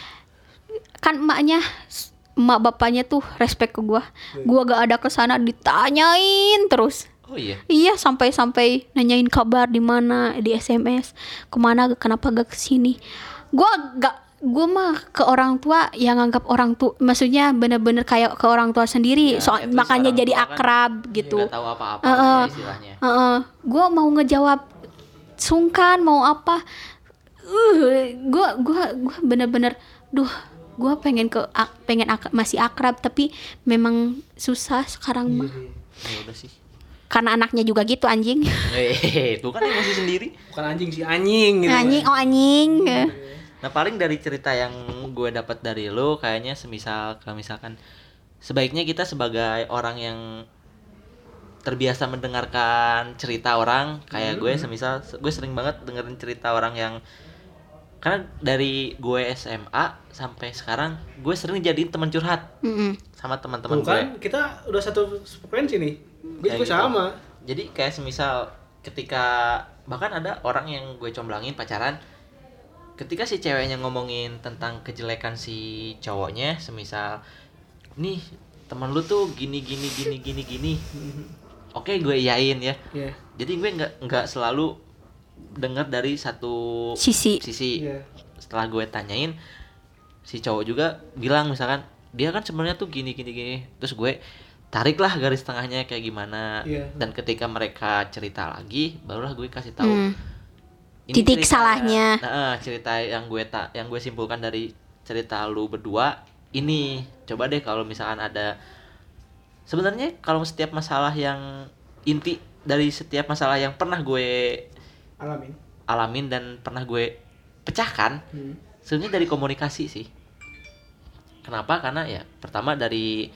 [laughs] kan emaknya emak bapaknya tuh respect ke gua. Gua gak ada ke sana ditanyain terus. Oh iya. Iya sampai-sampai nanyain kabar di mana di SMS ke mana kenapa gak ke sini. Gua gak gue mah ke orang tua yang nganggap orang tua maksudnya bener-bener kayak ke orang tua sendiri Ya, so, least makanya jadi kan akrab gitu Nggak tahu apa-apa Heeh. ya istilahnya. gue mau ngejawab sungkan mau apa uh gue gua gua bener-bener duh gue pengen ke ak- pengen ak- masih akrab tapi memang susah sekarang mah Ya udah sih. karena anaknya juga gitu anjing. Eh, itu kan emosi sendiri. bukan anjing sih anjing gitu. Anjing oh anjing. Nah paling dari cerita yang gue dapat dari lu kayaknya semisal kalau misalkan sebaiknya kita sebagai orang yang terbiasa mendengarkan cerita orang kayak gue semisal gue sering banget dengerin cerita orang yang karena dari gue SMA sampai sekarang gue sering jadiin teman curhat Mm-mm. sama teman-teman Tuh gue. kan kita udah satu frekuensi nih gue juga gitu. sama Jadi kayak semisal ketika bahkan ada orang yang gue comblangin pacaran ketika si ceweknya ngomongin tentang kejelekan si cowoknya semisal nih teman lu tuh gini gini gini gini gini oke gue iyain ya Iya. jadi gue nggak nggak selalu dengar dari satu Sisi. sisi Iya. setelah gue tanyain si cowok juga bilang misalkan dia kan sebenarnya tuh gini gini gini terus gue tariklah garis tengahnya kayak gimana Iya. dan ketika mereka cerita lagi barulah gue kasih tahu Hmm. ini Titik cerita- salahnya. nah, eh, cerita yang gue tak yang gue simpulkan dari cerita lu berdua ini coba deh kalau misalkan ada sebenarnya kalau setiap masalah yang inti dari setiap masalah yang pernah gue alamin. Alamin dan pernah gue pecahkan Hmm. sebenarnya dari komunikasi sih. Kenapa? Karena ya pertama dari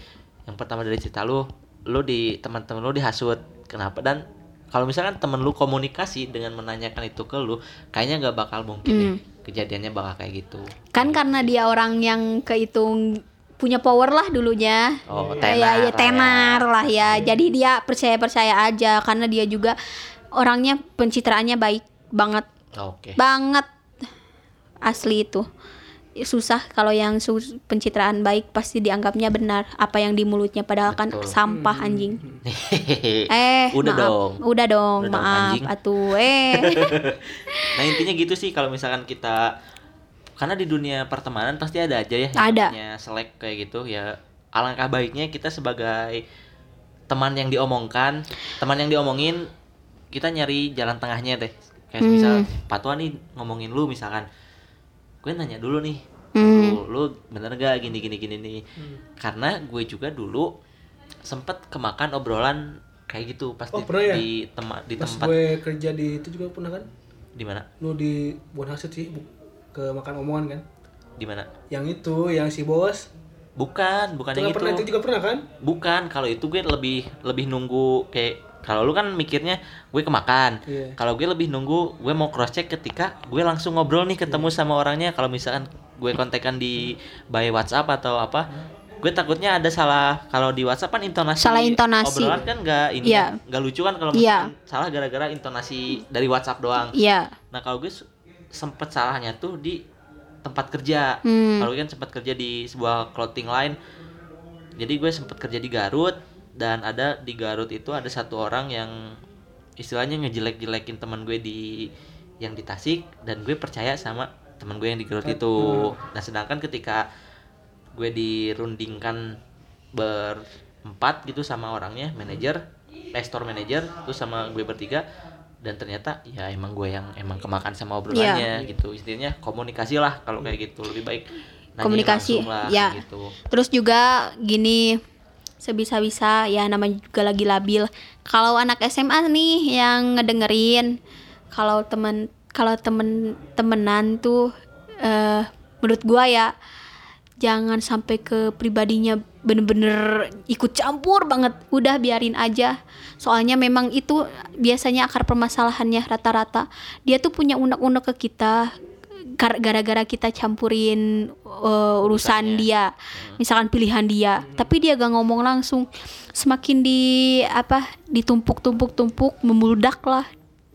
yang pertama dari cerita lu lu di teman-teman lu dihasut. Kenapa? Dan kalau misalkan temen lu komunikasi dengan menanyakan itu ke lu kayaknya nggak bakal mungkin deh Hmm. kejadiannya bakal kayak gitu. Kan karena dia orang yang kehitung punya power lah dulunya. Oh ya, tenar ya, lah ya. tenar ya. lah ya. Jadi dia percaya percaya aja karena dia juga orangnya pencitraannya baik banget oke banget asli itu susah kalau yang su- pencitraan baik pasti dianggapnya benar apa yang di mulutnya padahal kan Betul. sampah anjing Hehehe. [laughs] eh udah maaf. dong udah dong Udah dong, maaf anjing. atuh eh [laughs] nah intinya gitu sih kalau misalkan kita karena di dunia pertemanan pasti ada aja ya yang Ada. selek kayak gitu ya alangkah baiknya kita sebagai teman yang diomongkan teman yang diomongin kita nyari jalan tengahnya deh. Kayak Hmm. misal Patwa nih ngomongin lu misalkan. Gue nanya dulu nih Hmm. lu, lu bener gak gini gini gini nih karena gue juga dulu sempet kemakan obrolan kayak gitu pas Oh, di, ya? di tema di pas tempat. gue kerja di itu juga pernah kan? Di mana? Lu di Bonhasut sih bu- ke makan omongan kan? Di mana? Yang itu yang si bos. Bukan, bukan itu yang kan pernah itu. itu juga pernah kan? Bukan, kalau itu gue lebih lebih nunggu kayak kalau lu kan mikirnya gue kemakan. Iya. Kalau gue lebih nunggu gue mau cross check ketika gue langsung ngobrol nih ketemu Iya. sama orangnya. Kalau misalkan gue kontekan di by WhatsApp atau apa, gue takutnya ada salah kalau di WhatsApp kan intonasi Salah intonasi. obrolan kan nggak ini Iya. kan, nggak lucu kan kalau misalkan salah gara-gara intonasi dari WhatsApp doang. iya Nah kalau gue sempet salahnya tuh di tempat kerja. Hmm. Kalau gue kan sempat kerja di sebuah clothing line. Jadi gue sempet kerja di Garut dan ada di Garut itu ada satu orang yang istilahnya ngejelek-jelekin teman gue di yang di Tasik dan gue percaya sama teman gue yang di Garut itu. Nah sedangkan ketika gue dirundingkan berempat gitu sama orangnya manajer, eh, store manager, terus sama gue bertiga dan ternyata ya emang gue yang emang kemakan sama obrolannya gitu istilahnya komunikasi lah kalau kayak gitu lebih baik Komunikasi, lah, ya. gitu Terus juga gini sebisa-bisa. Ya namanya juga lagi labil. Kalau anak SMA nih yang ngedengerin kalau temen kalau temen temenan tuh eh menurut gua ya jangan sampai ke pribadinya bener-bener ikut campur banget. Udah biarin aja. Soalnya memang itu biasanya akar permasalahannya rata-rata. Dia tuh punya unek-unek ke kita gara-gara kita campurin uh, urusan Urusannya. dia. Misalkan pilihan dia. Tapi dia gak ngomong langsung. Semakin di apa ditumpuk-tumpuk-tumpuk memuludak lah.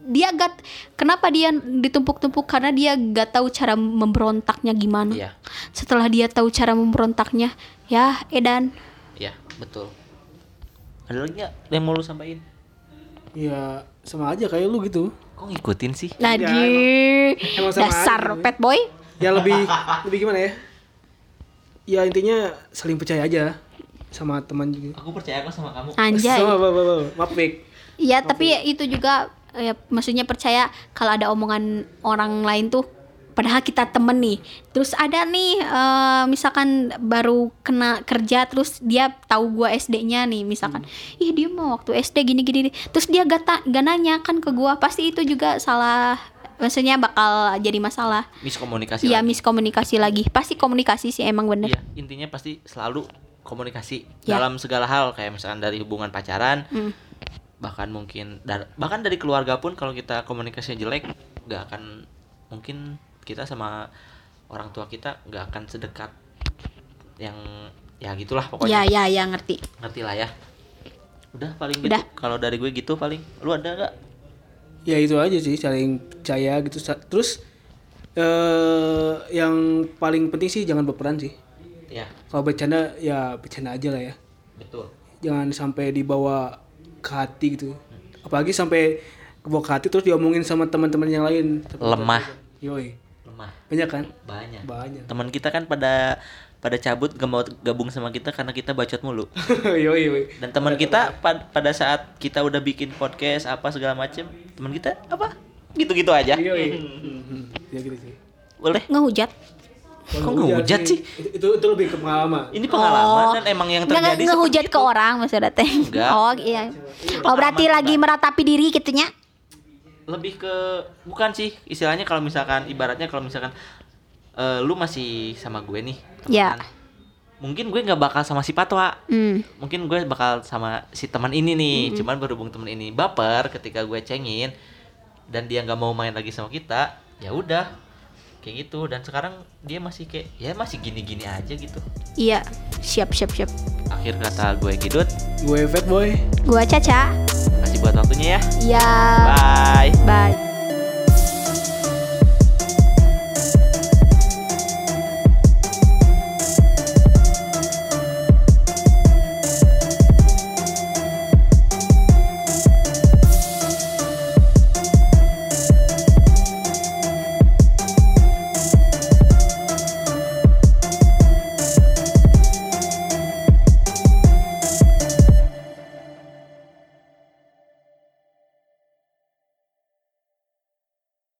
Dia gak kenapa dia ditumpuk-tumpuk? Karena dia gak tahu cara memberontaknya gimana. Iya. Setelah dia tahu cara memberontaknya ya edan. Iya betul. Ada lagi nggak yang mau lu sampaikan? Ya sama aja kayak lu gitu kok ngikutin sih? Lagi emang sama dasar aja. pet boy. Ya lebih lebih gimana ya? Ya intinya saling percaya aja sama teman juga. Aku percaya kok sama kamu. Anjay. Sama apa. maaf. Iya, tapi itu juga ya, maksudnya percaya kalau ada omongan orang lain tuh padahal kita temen nih terus ada nih eh, misalkan baru kena kerja terus dia tahu gua SD-nya nih misalkan ih dia mau waktu SD gini gini terus dia gak, ta- gak nanya kan ke gua pasti itu juga salah maksudnya bakal jadi masalah miskomunikasi Iya lagi. miskomunikasi lagi pasti komunikasi sih emang bener Iya, intinya pasti selalu komunikasi Ya. dalam segala hal kayak misalkan dari hubungan pacaran Hmm. bahkan mungkin dar- bahkan dari keluarga pun kalau kita komunikasinya jelek nggak akan mungkin kita sama orang tua kita nggak akan sedekat yang ya gitulah ya pokoknya. Ya ya ngerti. Ngerti lah ya. Udah paling Udah. gitu kalau dari gue gitu paling. Lu ada nggak? Ya itu aja sih saling percaya gitu. Terus eh yang paling penting sih jangan berperan sih. Ya. Kalau bercanda ya bercanda aja lah ya. Betul. Jangan sampai dibawa ke hati gitu. Apalagi sampai kebawa ke hati terus diomongin sama teman-teman yang lain. Lemah. Yoi lemah banyak kan? Banyak. Banyak. Teman kita kan pada pada cabut gak mau gabung sama kita karena kita bacot mulu. [laughs] Yoi yoi. Dan teman kita pad- pada saat kita udah bikin podcast apa segala macem teman kita apa? Gitu-gitu aja. Yoi. [laughs] Ya gitu sih. Boleh? Ngehujat. Kok ngehujat sih? itu, itu itu lebih ke pengalaman. Ini pengalaman Oh. dan emang yang terjadi nggak ngehujat ke itu. orang maksudnya teh. Enggak. oh iya. Oh berarti lagi meratapi diri gitunya lebih ke bukan sih istilahnya kalau misalkan ibaratnya kalau misalkan eh, lu masih sama gue nih Ya. temenan. mungkin gue nggak bakal sama si Patwa hmm. mungkin gue bakal sama si teman ini nih cuman berhubung teman ini baper ketika gue cengin dan dia nggak mau main lagi sama kita ya udah kayak gitu. Dan sekarang dia masih kayak ya masih gini-gini aja gitu. Iya siap siap siap. Akhir kata gue Gidut gue fat boy. Gua Caca buat waktunya ya. Iya. Bye. Bye.